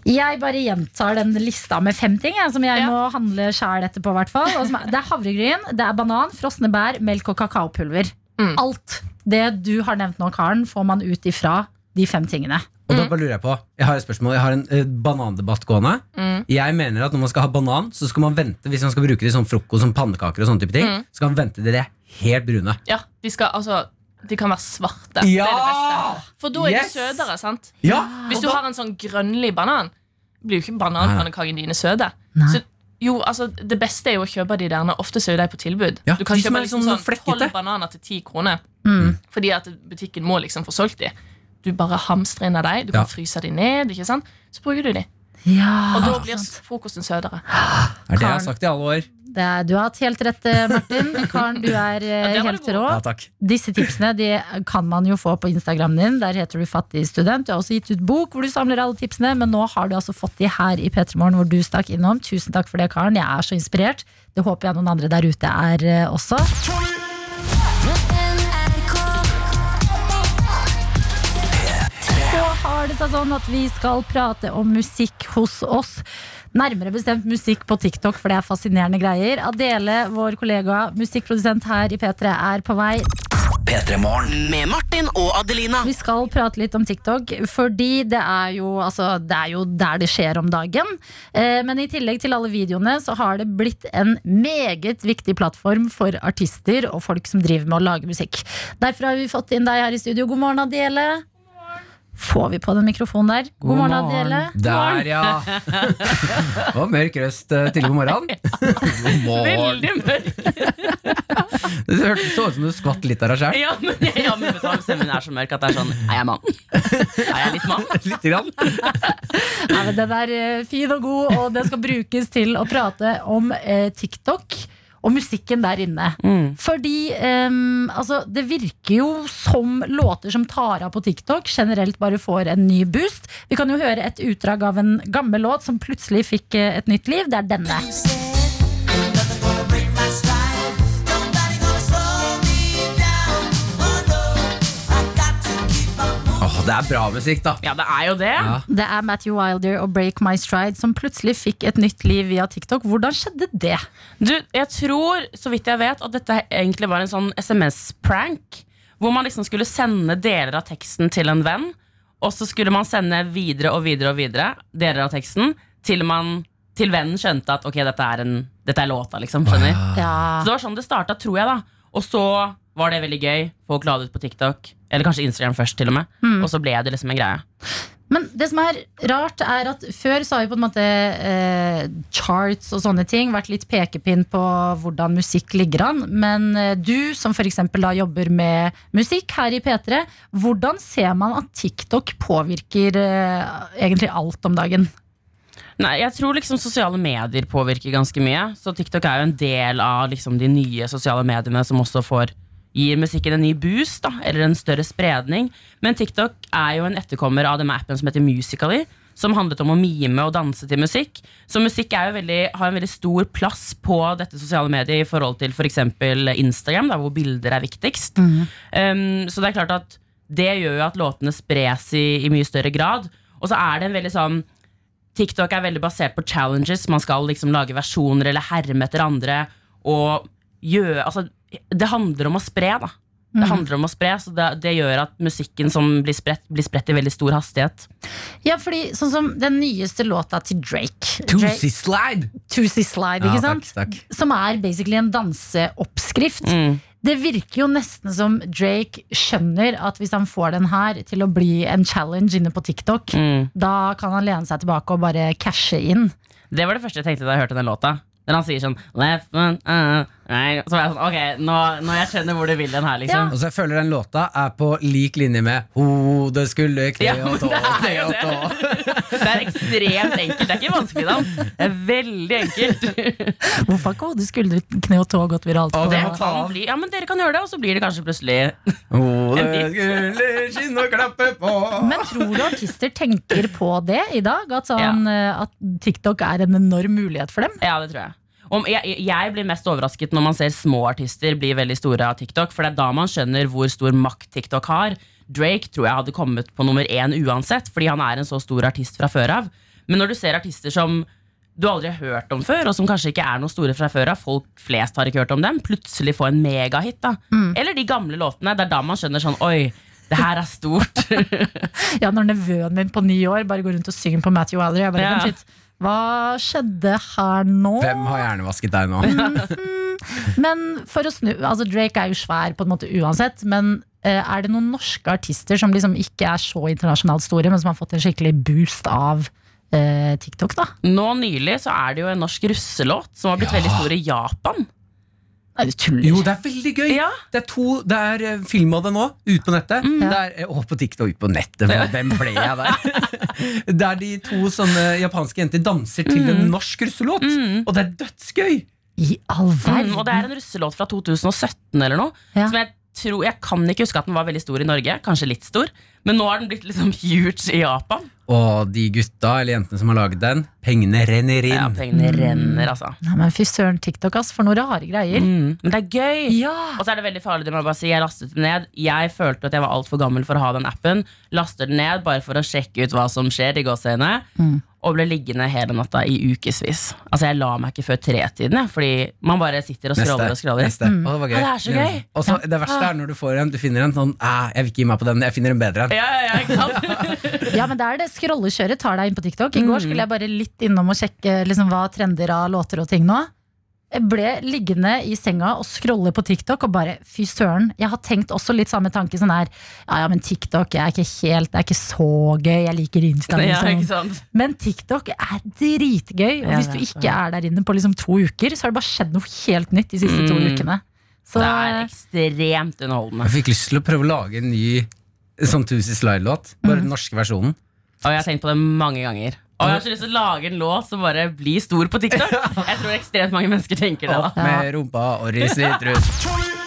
Jeg bare gjentar den lista med fem ting jeg, Som jeg Ja. må handle sjæl etterpå hvert fall. Og som er- Det er havregryn, det er banan, frosne bær, melk og kakaopulver Mm. Alt det du har nevnt nå, Karen Får man ut ifra de fem tingene Og da bare lurer jeg på Jeg har et spørsmål Jeg har en eh, banandebatt gående. Mm. Jeg mener at når man skal ha banan, så skal man vente hvis man skal bruke det som sånn frokost som pannekaker. og sånne type ting Mm. Så skal man vente til det er helt brune. Ja, de skal altså De kan være svarte. Ja! Det er det beste. For da er Yes! de søtere, sant? Ja! Hvis du har en sånn grønnlig banan, blir jo ikke bananpannekakene dine søte. Så jo, altså, Det beste er jo å kjøpe de der. Ofte så er de på tilbud. Ja, du kan kjøpe liksom sånn tolv 12 bananer til 10 kroner. Mm. Fordi at butikken må liksom få solgt de. Du bare hamstrer inn av dem. Du kan Ja. fryse dem ned. ikke sant? Så bruker du de. Ja, Og da blir frokosten søtere. Det er det jeg har sagt i alle år. det er, Du har hatt helt rett, eh, Martin Karen, du er ja, helt rå Ja. Disse tipsene de kan man jo få på Instagramen din. Der heter du Fattig student. Du har også gitt ut bok hvor du samler alle tipsene, men nå har du altså fått de her i P3 Morgen, hvor du stakk innom. Tusen takk for det, Karen. Jeg er så inspirert. Det håper jeg noen andre der ute er også. også. Har det seg sånn at vi skal prate om musikk hos oss. Nærmere bestemt musikk på TikTok, for det er fascinerende greier. Adele, vår kollega musikkprodusent her i P3, er på vei. Med Martin og Adelina. Vi skal prate litt om TikTok, fordi det er jo, altså, det er jo der det skjer om dagen. Eh, men i tillegg til alle videoene så har det blitt en meget viktig plattform for artister og folk som driver med å lage musikk. Derfor har vi fått inn deg her i studio. God morgen, Adele. Får vi på den mikrofonen der? God, morgen, Adele. Der, ja. *laughs* Og mørk røst eh, til god *laughs* morgen. God morgen. Veldig mørk. *laughs* Det hørtes så ut som du skvatt litt av deg sjøl. Ja, men, ja, men stemmen er så mørk at det er sånn Er jeg mann? Er jeg litt mann? Litt grann. Nei, men den er eh, fin og god, og den skal brukes til å prate om eh, TikTok. Og musikken der inne. Fordi um, altså, det virker jo som låter som tar av på TikTok, generelt bare får en ny boost. Vi kan jo høre et utdrag av en gammel låt som plutselig fikk eh, et nytt liv. Det er denne. Det er bra musikk, da. Ja, det er jo det. Ja. Det er Matthew Wilder og Break My Stride som plutselig fikk et nytt liv via TikTok. Hvordan skjedde det? Du, jeg tror, så vidt jeg vet, at dette egentlig var en sånn SMS-prank. Hvor man liksom skulle sende deler av teksten til en venn, og så skulle man sende videre og videre og videre deler av teksten til, man, til vennen skjønte at ok, dette er, en, dette er låta, liksom. Skjønner? Ja. Så det var sånn det starta, tror jeg. da Og så var det veldig gøy. Folk la det ut på TikTok. Eller kanskje Instagram først, til og med. Mm. Og så ble det liksom en greie. Men det som er rart, er at før så har jo på en måte eh, charts og sånne ting vært litt pekepinn på hvordan musikk ligger an. Men eh, du som f.eks. da jobber med musikk her i P3, hvordan ser man at TikTok påvirker eh, egentlig alt om dagen? Nei, jeg tror liksom sosiale medier påvirker ganske mye. Så TikTok er jo en del av liksom de nye sosiale mediene som også får gir musikken en ny boost, da, eller en større spredning. Men TikTok er jo en etterkommer av den appen som heter Musically, som handlet om å mime og danse til musikk. Så musikk er jo veldig, har en veldig stor plass på dette sosiale mediet i forhold til f.eks. Instagram, da, hvor bilder er viktigst. Um, så det er klart at det gjør jo at låtene spres i, i mye større grad. Og så er det en veldig sånn TikTok er veldig basert på challenges. Man skal liksom lage versjoner eller herme etter andre. Og gjøre, altså, det handler om å spre, da. Det Mhm. handler om å spre, så det, det gjør at musikken som blir spredt, blir spredt i veldig stor hastighet. Ja, fordi sånn som den nyeste låta til Drake Toosie Slide! Toosie Slide, Ja, ikke takk, takk. Som er basically en danseoppskrift. Mm. Det virker jo nesten som Drake skjønner at hvis han får den her til å bli en challenge inne på TikTok, Mm. da kan han lene seg tilbake og bare cashe inn. Det var det første jeg tenkte da jeg hørte den låta. Når han sier sånn Left one, uh, right. Så var jeg sånn Ok, nå, nå jeg skjønner hvor du vil den her, liksom. Og så jeg føler den låta er på lik linje med Hodet skulle, kne Ja, og men tå, det er kne jo og tå. Det er ekstremt enkelt. Det er ikke vanskelig dans. Det er veldig enkelt. Hvorfor har ikke hodet, skuldre, kne og tå gått viralt? Og på- det kan bli, ja, men dere kan gjøre det, og så blir det kanskje plutselig Hodet skulle, skinne og klappe på. Men tror du artister tenker på det i dag? At, sånn, eh, at TikTok er en enorm mulighet for dem? Ja, det tror jeg. Om jeg, jeg blir mest overrasket når man ser små artister bli veldig store av TikTok, for det er da man skjønner hvor stor makt TikTok har. Drake tror jeg hadde kommet på nummer én uansett, fordi han er en så stor artist fra før av. Men når du ser artister som du aldri har hørt om før, og som kanskje ikke er noe store fra før av, folk flest har ikke hørt om dem, plutselig få en megahit. da. Eller de gamle låtene. Det er da man skjønner sånn Oi, det her er stort. *laughs* Ja, Når nevøen min på ni år bare går rundt og synger på Matthew Wilder. Jeg bare, Ja. «Vent litt, Hva skjedde her nå? Hvem har hjernevasket deg nå? Men for å snu altså Drake er jo svær på en måte uansett, men eh, er det noen norske artister som liksom ikke er så internasjonalt store, men som har fått en skikkelig boost av eh, TikTok, da? Nå nylig så er det jo en norsk russelåt som har blitt veldig stor i Japan. Nei, du tuller. Jo, det er veldig gøy! Det er, to, det er eh, film av det nå, ute på nettet. Mm. Det er, å, og på TikTok, ut på nettet. hva- Hvem ble jeg der? *laughs* Der de to sånne japanske jenter danser til en norsk russelåt. Og det er dødsgøy! I all verden! Mm, og det er en russelåt fra 2017 eller noe. Ja. Som jeg tror, jeg kan ikke huske at den var veldig stor i Norge, kanskje litt stor. Men nå har den blitt liksom huge i Japan. Og de gutta eller jentene som har laget den, pengene renner inn. Ja, pengene renner, altså. Nei, men Fy søren, TikTok, ass, for noen rare greier. Mm, men det er gøy! Ja. Og så er det veldig farlig. det må Jeg bare si Jeg lastet det ned Jeg følte at jeg var altfor gammel for å ha den appen. Laster den ned bare for å sjekke ut hva som skjer, i gåseøyne. Mm. Og ble liggende hele natta i ukevis. Altså Jeg la meg ikke før tretiden, jeg, fordi man bare sitter og scroller og scroller. Neste. Å, det var gøy. Ja, det er så gøy. Og så Det verste er når du får en Du finner en sånn «Ah, Jeg vil ikke gi meg på den, jeg finner en bedre en. Ja, ja, ja. *laughs* Ja, men det er det scrollekjøret tar deg inn på TikTok. I går Mm. skulle jeg bare litt innom og sjekke liksom, hva trender av låter og ting nå. Jeg ble liggende i senga og scrolle på TikTok og bare fy søren. Jeg har tenkt også litt samme tanke sånn her. Ja, ja, men TikTok er ikke helt Det er ikke så gøy. Jeg liker Insta. Liksom. Ja. Men TikTok er dritgøy. Og hvis du ikke er der inne på liksom to uker, så har det bare skjedd noe helt nytt de siste to Mm. ukene. Så Det er ekstremt underholdende. Jeg fikk lyst til å prøve å lage en ny sånn Tusis Slide-låt. Bare den norske versjonen. Og jeg har tenkt på det mange ganger. Og jeg har så lyst til å lage en låt som bare blir stor på TikTok. Jeg tror ekstremt mange mennesker tenker det. Opp med rumpa og ris sitrus. *laughs*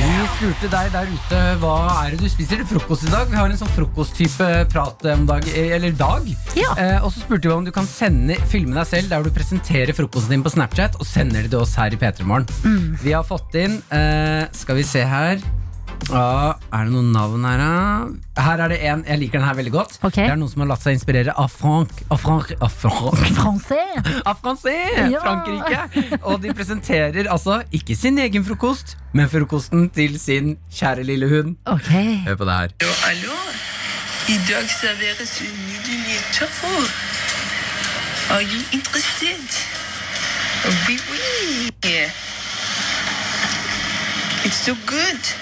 Vi spurte deg der ute hva er det du spiser til frokost i dag. Vi har en sånn frokosttype prat om dag, eller dag. Eh, og så spurte vi om du kan sende, filme deg selv der du presenterer frokosten din på Snapchat og sender det til oss her i P3 Morgen. Mm. Vi har fått inn eh, Skal vi se her. Ja, er det noen navn her, da? Her er det en, Jeg liker den her veldig godt. Det er noen som har latt seg inspirere av Frank Av Frank, av Frank. *laughs* Francais. Av Francais, Ja. Frankrike. Og de presenterer altså ikke sin egen frokost, men frokosten til sin kjære lille hund. Ok Hør på det her. Jo, hallo. I dag serveres en nydelig tørrfôr. Er du interessert? Oui, oui. It's so good.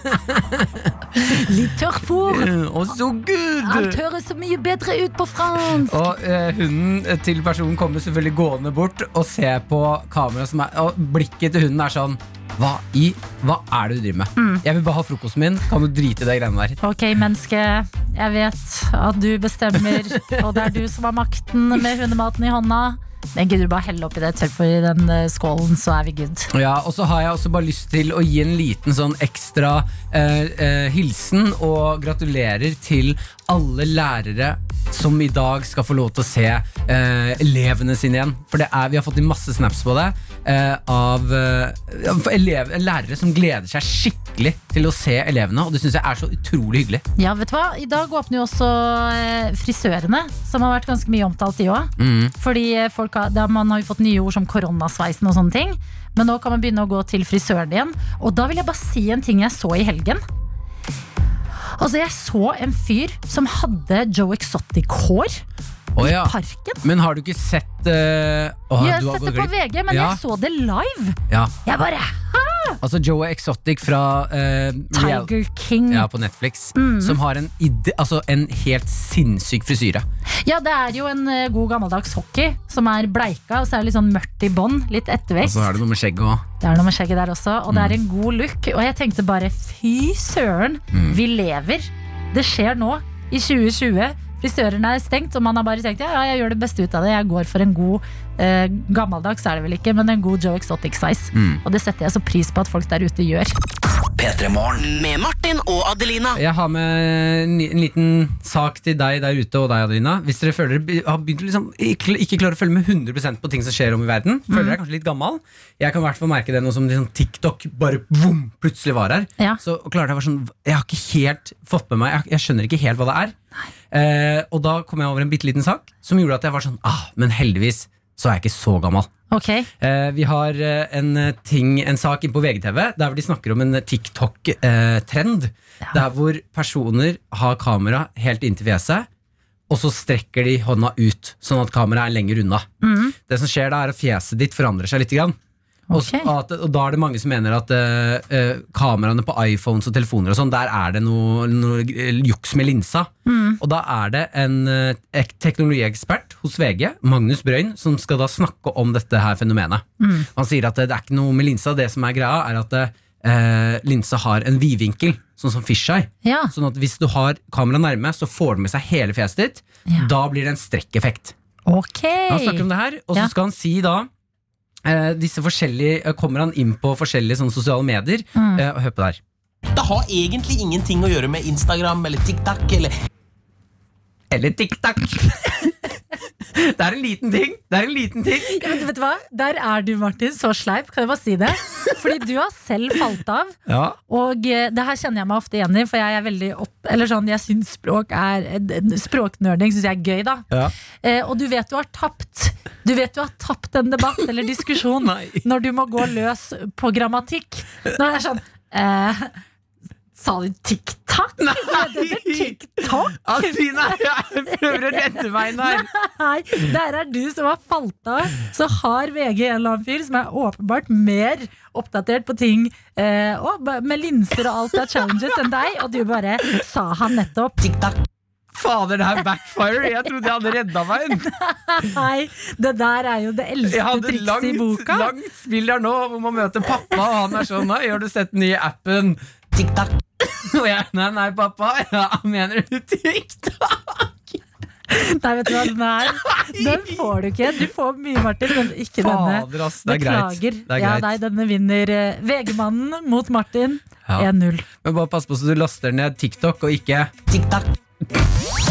*laughs* Litt tørrfôr. Og så good! Alt høres så mye bedre ut på fransk. Og eh, hunden til personen kommer selvfølgelig gående bort og ser på kameraet som er Og blikket til hunden er sånn Hva i Hva er det du driver med? Mm. Jeg vil bare ha frokosten min. Kan du drite i de greiene der? Ok, menneske. Jeg vet at du bestemmer, og det er du som har makten med hundematen i hånda. Men gidder du bare helle oppi det for i den eh, skålen, så er vi good. Ja, og så har jeg også bare lyst til å gi en liten sånn ekstra eh, eh, hilsen og gratulerer til alle lærere som i dag skal få lov til å se eh, elevene sine igjen. For det er, vi har fått inn masse snaps på det eh, av eh, ja, elev, lærere som gleder seg skikkelig til å se elevene, og det syns jeg er så utrolig hyggelig. Ja, vet du hva? I dag åpner jo også eh, frisørene, som har vært ganske mye omtalt, de òg. Mm. Fordi eh, folk har, da, man har jo fått nye ord som koronasveisen og sånne ting. Men nå kan man begynne å gå til frisøren igjen. Og da vil jeg bare si en ting jeg så i helgen. Altså, jeg så en fyr som hadde Joe Exotic-hår. Å ja. parken? Men har du ikke sett uh, oh, jeg har sett det på. VG, men ja, jeg så det live. ja. Jeg bare Hæ? Altså Joe Exotic fra uh, Tiger King. Ja, på Netflix. Mm. Som har en, ide, altså en helt sinnssyk frisyre. Ja, det er jo en uh, god gammeldags hockey som er bleika, og så er det litt sånn mørkt i bånn. Litt Og så er det noe med skjegget òg. Det er noe med skjegget der også, og det er Mm. en god look. Og jeg tenkte bare fy søren, Mm. vi lever. Det skjer nå, i 2020. Frisørene er stengt, og man har bare tenkt ja, ja, jeg gjør det beste ut av det. Jeg går for en god eh, gammeldags er det vel ikke, men en god Joe Exotic size. Mm. Og det setter jeg så pris på at folk der ute gjør. Med Martin og Adelina. Jeg har med en, en liten sak til deg der ute og deg, Adelina. Hvis dere føler dere har begynt å liksom, ikke, ikke klarer å følge med 100% på ting som skjer om i verden, føler Mm. dere kanskje litt gammel. Jeg kan i hvert fall merke det nå som liksom, TikTok bare boom, plutselig var her. Ja. Så klarte jeg å sånn Jeg har ikke helt fått med meg Jeg, jeg skjønner ikke helt hva det er. Eh, og da kom jeg over en bitte liten sak som gjorde at jeg var sånn ah, Men heldigvis så er jeg ikke så gammel. Okay. Eh, vi har eh, en eh, ting, en sak inn på VGTV der hvor de snakker om en TikTok-trend. Der hvor personer har kamera helt inntil fjeset, og så strekker de hånda ut, sånn at kameraet er lenger unna. Mhm. Det som skjer da, er at fjeset ditt forandrer seg litt. Grann. Og, at, og da er det mange som mener at uh, kameraene på iPhones og telefoner og sånn, der er det noe, noe eh, juks med linsa. Mm. Og da er det en uh, teknologiekspert hos VG, Magnus Brøyn, som skal da snakke om dette her fenomenet. Mm. Han sier at det, er ikke noe med linsa. Det som er greia, er at linsa har en vidvinkel, sånn som fisheye. Ja. Sånn at hvis du har kameraet nærme, så får den med seg hele fjeset ditt. Ja. Da blir det en strekkeffekt. ok. Han snakker om det her, og så Ja. skal han si da eh, disse forskjellige eh, kommer han inn på forskjellige sånne sosiale medier. Mm. Eh, hør på det her. Det har egentlig ingenting å gjøre med Instagram eller TikTok eller Eller TikTok. *laughs* det er en liten ting. Det er en liten ting. Ja, men vet du hva? Der er du, Martin, så sleip. Kan jeg bare si det? Fordi du har selv falt av. Ja. Og eh, det her kjenner jeg meg ofte igjen i, for jeg er veldig opp, Eller sånn, jeg syns språk er eh, Språknerding syns jeg er gøy, da. Ja. Eh, og du vet du har tapt. Du vet du har tapt en debatt eller diskusjon *laughs* når du må gå løs på grammatikk. Når det er sånn eh, Sa du TikTok? Nei! *laughs* Det heter TikTok! Adelina, jeg prøver å redde meg inn her. Nei, der er du som har falt av. Så har VG en eller annen fyr som er åpenbart mer oppdatert på ting eh, og med linser og alt av challenges enn deg, og du bare sa han nettopp. TikTok. Fader, det her backfire. Jeg trodde jeg hadde redda meg. *laughs* Nei, det der er jo det eldste trikset langt, i boka. Jeg hadde langt spill der nå hvor man møter pappa, og han er sånn Nei, har du sett den nye appen? TikTok. Og jeg nei, nei, pappa. Ja, mener du TikTok? Nei, vet du hva, den her Den får du ikke. Du får mye, Martin, men ikke denne. Fader, ass, det er greit. Det er Ja, greit. nei, denne vinner eh, VG-mannen mot Martin. Ja. 1-0. Men bare pass på så du laster ned TikTok og ikke TikTok.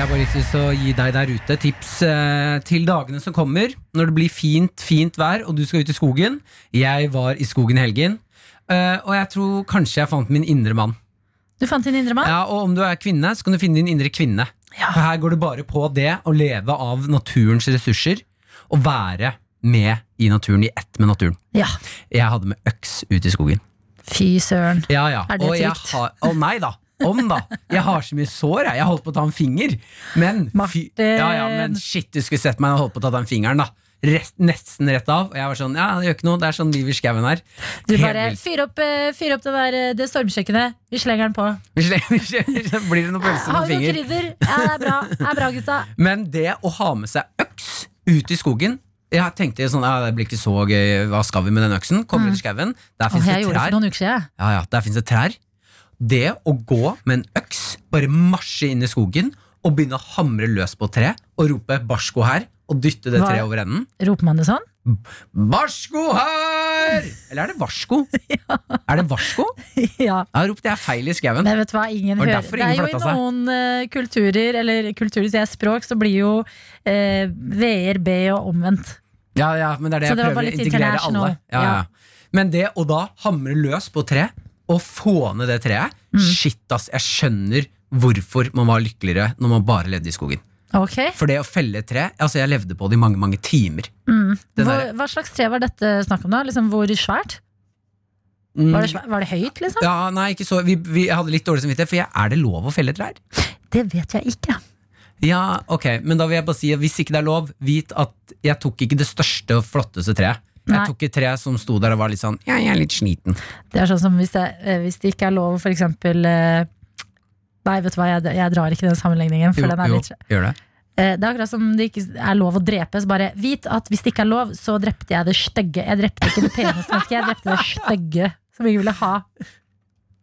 Jeg har bare lyst til å gi deg der ute tips eh, til dagene som kommer. Når det blir fint, fint vær og du skal ut i skogen. Jeg var i skogen i helgen, eh, og jeg tror kanskje jeg fant min indre mann. Du fant din indre mann? Ja, og om du er kvinne, så kan du finne din indre kvinne. For her går det bare på det å leve av naturens ressurser og være med i naturen, i ett med naturen. Ja. Jeg hadde med øks ut i skogen. Fy søren. Ja, ja. Er det trygt? å nei da. Om da. Jeg har så mye sår, jeg. Jeg holdt på å ta en finger. Men, fy, ja, ja, men shit, du skulle sett meg jeg holdt på å ta den fingeren, da. Rett, nesten rett av. Og jeg var sånn, ja, det gjør ikke noe. Det er sånn liv i skauen her. Du bare fyr opp, eh, fyr opp det, der, eh, det stormkjøkkenet. Vi slenger den på. *laughs* Blir det noe pølser med vi finger? krydder? Ja, det er bra, det er bra gutta. Men det å ha med seg øks ut i skogen Jeg tenkte sånn, ja, det blir ikke så gøy, hva skal vi med den øksen? Kommer Mm. ut i skauen, der fins det trær. noen. Ja, ja, der finnes det trær. Det å gå med en øks, bare marsje inn i skogen og begynne å hamre løs på et tre og rope 'barsko her' og dytte det treet over enden. Roper man det sånn? Barsko her! Eller er det varsko? *laughs* Er det varsko? *laughs* ja. Da ropte jeg feil i skauen. Hva, ingen det Det er jo i noen eh, kulturer, eller kulturer sier jeg språk, så blir jo uh, V-er B og omvendt. Ja, ja, men det er det Så jeg det prøver å integrere alle. Ja, Ja. ja. Men det å da hamre løs på tre og få ned det treet Mm. Shit, ass. Jeg skjønner hvorfor man var lykkeligere når man bare levde i skogen. Okay. For det å felle et tre Altså, jeg levde på det i mange, mange timer. Mm. Hva, hva slags tre var dette snakk om, da? Liksom, hvor svært? Mm. Var det, svært? var det høyt, liksom? Ja, nei, ikke så vi, vi, Jeg hadde litt dårlig samvittighet, for jeg, er det lov å felle trær? Det vet jeg ikke. Ja, ok, men da vil jeg bare si at hvis ikke det er lov, vit at jeg tok ikke det største og flotteste treet. Nei. Jeg tok et tre som sto der og var litt sånn Ja, jeg er litt sliten. Det er sånn som hvis det, eh, hvis det ikke er lov, for eksempel eh, Nei, vet du hva, jeg, jeg drar ikke den sammenligningen, for Jo, den er jo, litt gjør det. Eh, Det er akkurat som det ikke er lov å drepe. Så bare vit at hvis det ikke er lov, så drepte jeg det stygge. Jeg drepte ikke det peneste mennesket, jeg drepte det stygge som ingen ville ha.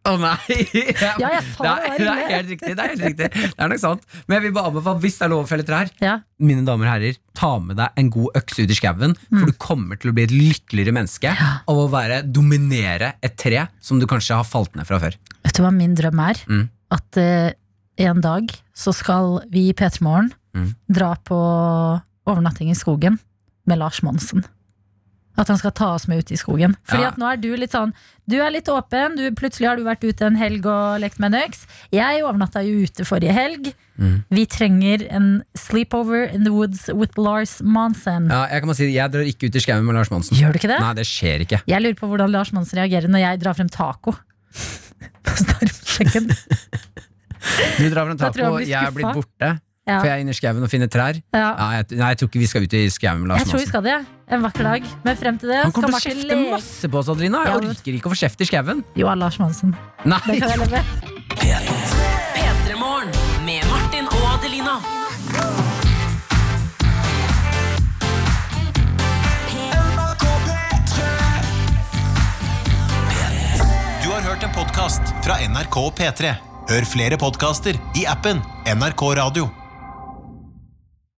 Å nei! Ja, jeg sa det det, er, helt riktig. Det er helt riktig Det er nok sant. Men jeg vil bare anbefale, hvis det er lov å felle trær, Ja. mine damer og herrer, ta med deg en god økse ut i skauen, Mm. for du kommer til å bli et lykkeligere menneske av å være, dominere et tre som du kanskje har falt ned fra før. Vet du hva min drøm er? Mm. At uh, en dag så skal vi i P3 Morgen Mm. dra på overnatting i skogen med Lars Monsen. At han skal ta oss med ut i skogen. Fordi Ja. at nå er du litt sånn Du er litt åpen. Du, plutselig har du vært ute en helg og lekt med en øks. Jeg overnatta jo ute forrige helg. Mm. Vi trenger en sleepover in the woods with Lars Monsen. Ja, jeg kan bare si Jeg drar ikke ut i skauen med Lars Monsen. Gjør du ikke det? Nei, det skjer ikke. Jeg lurer på hvordan Lars Monsen reagerer når jeg drar frem taco. *laughs* På stormkjøkken. Du drar frem taco, jeg jeg er blitt borte. Ja. For jeg er inne i skauen og finner trær. Ja. jeg, nei, jeg tror ikke vi skal ut i skauen med Lars Jeg tror vi skal det. En vakker dag. Men frem til det Han kommer til å kjefte masse på oss, Adelina. Jeg Ja, men- orker ikke å få kjeft i skauen. Jo, av Lars Monsen. Nei. Det kan jeg leve. P3 Morgen med Martin og Adelina. Du har hørt en podkast fra NRK P3. Hør flere podkaster i appen NRK Radio.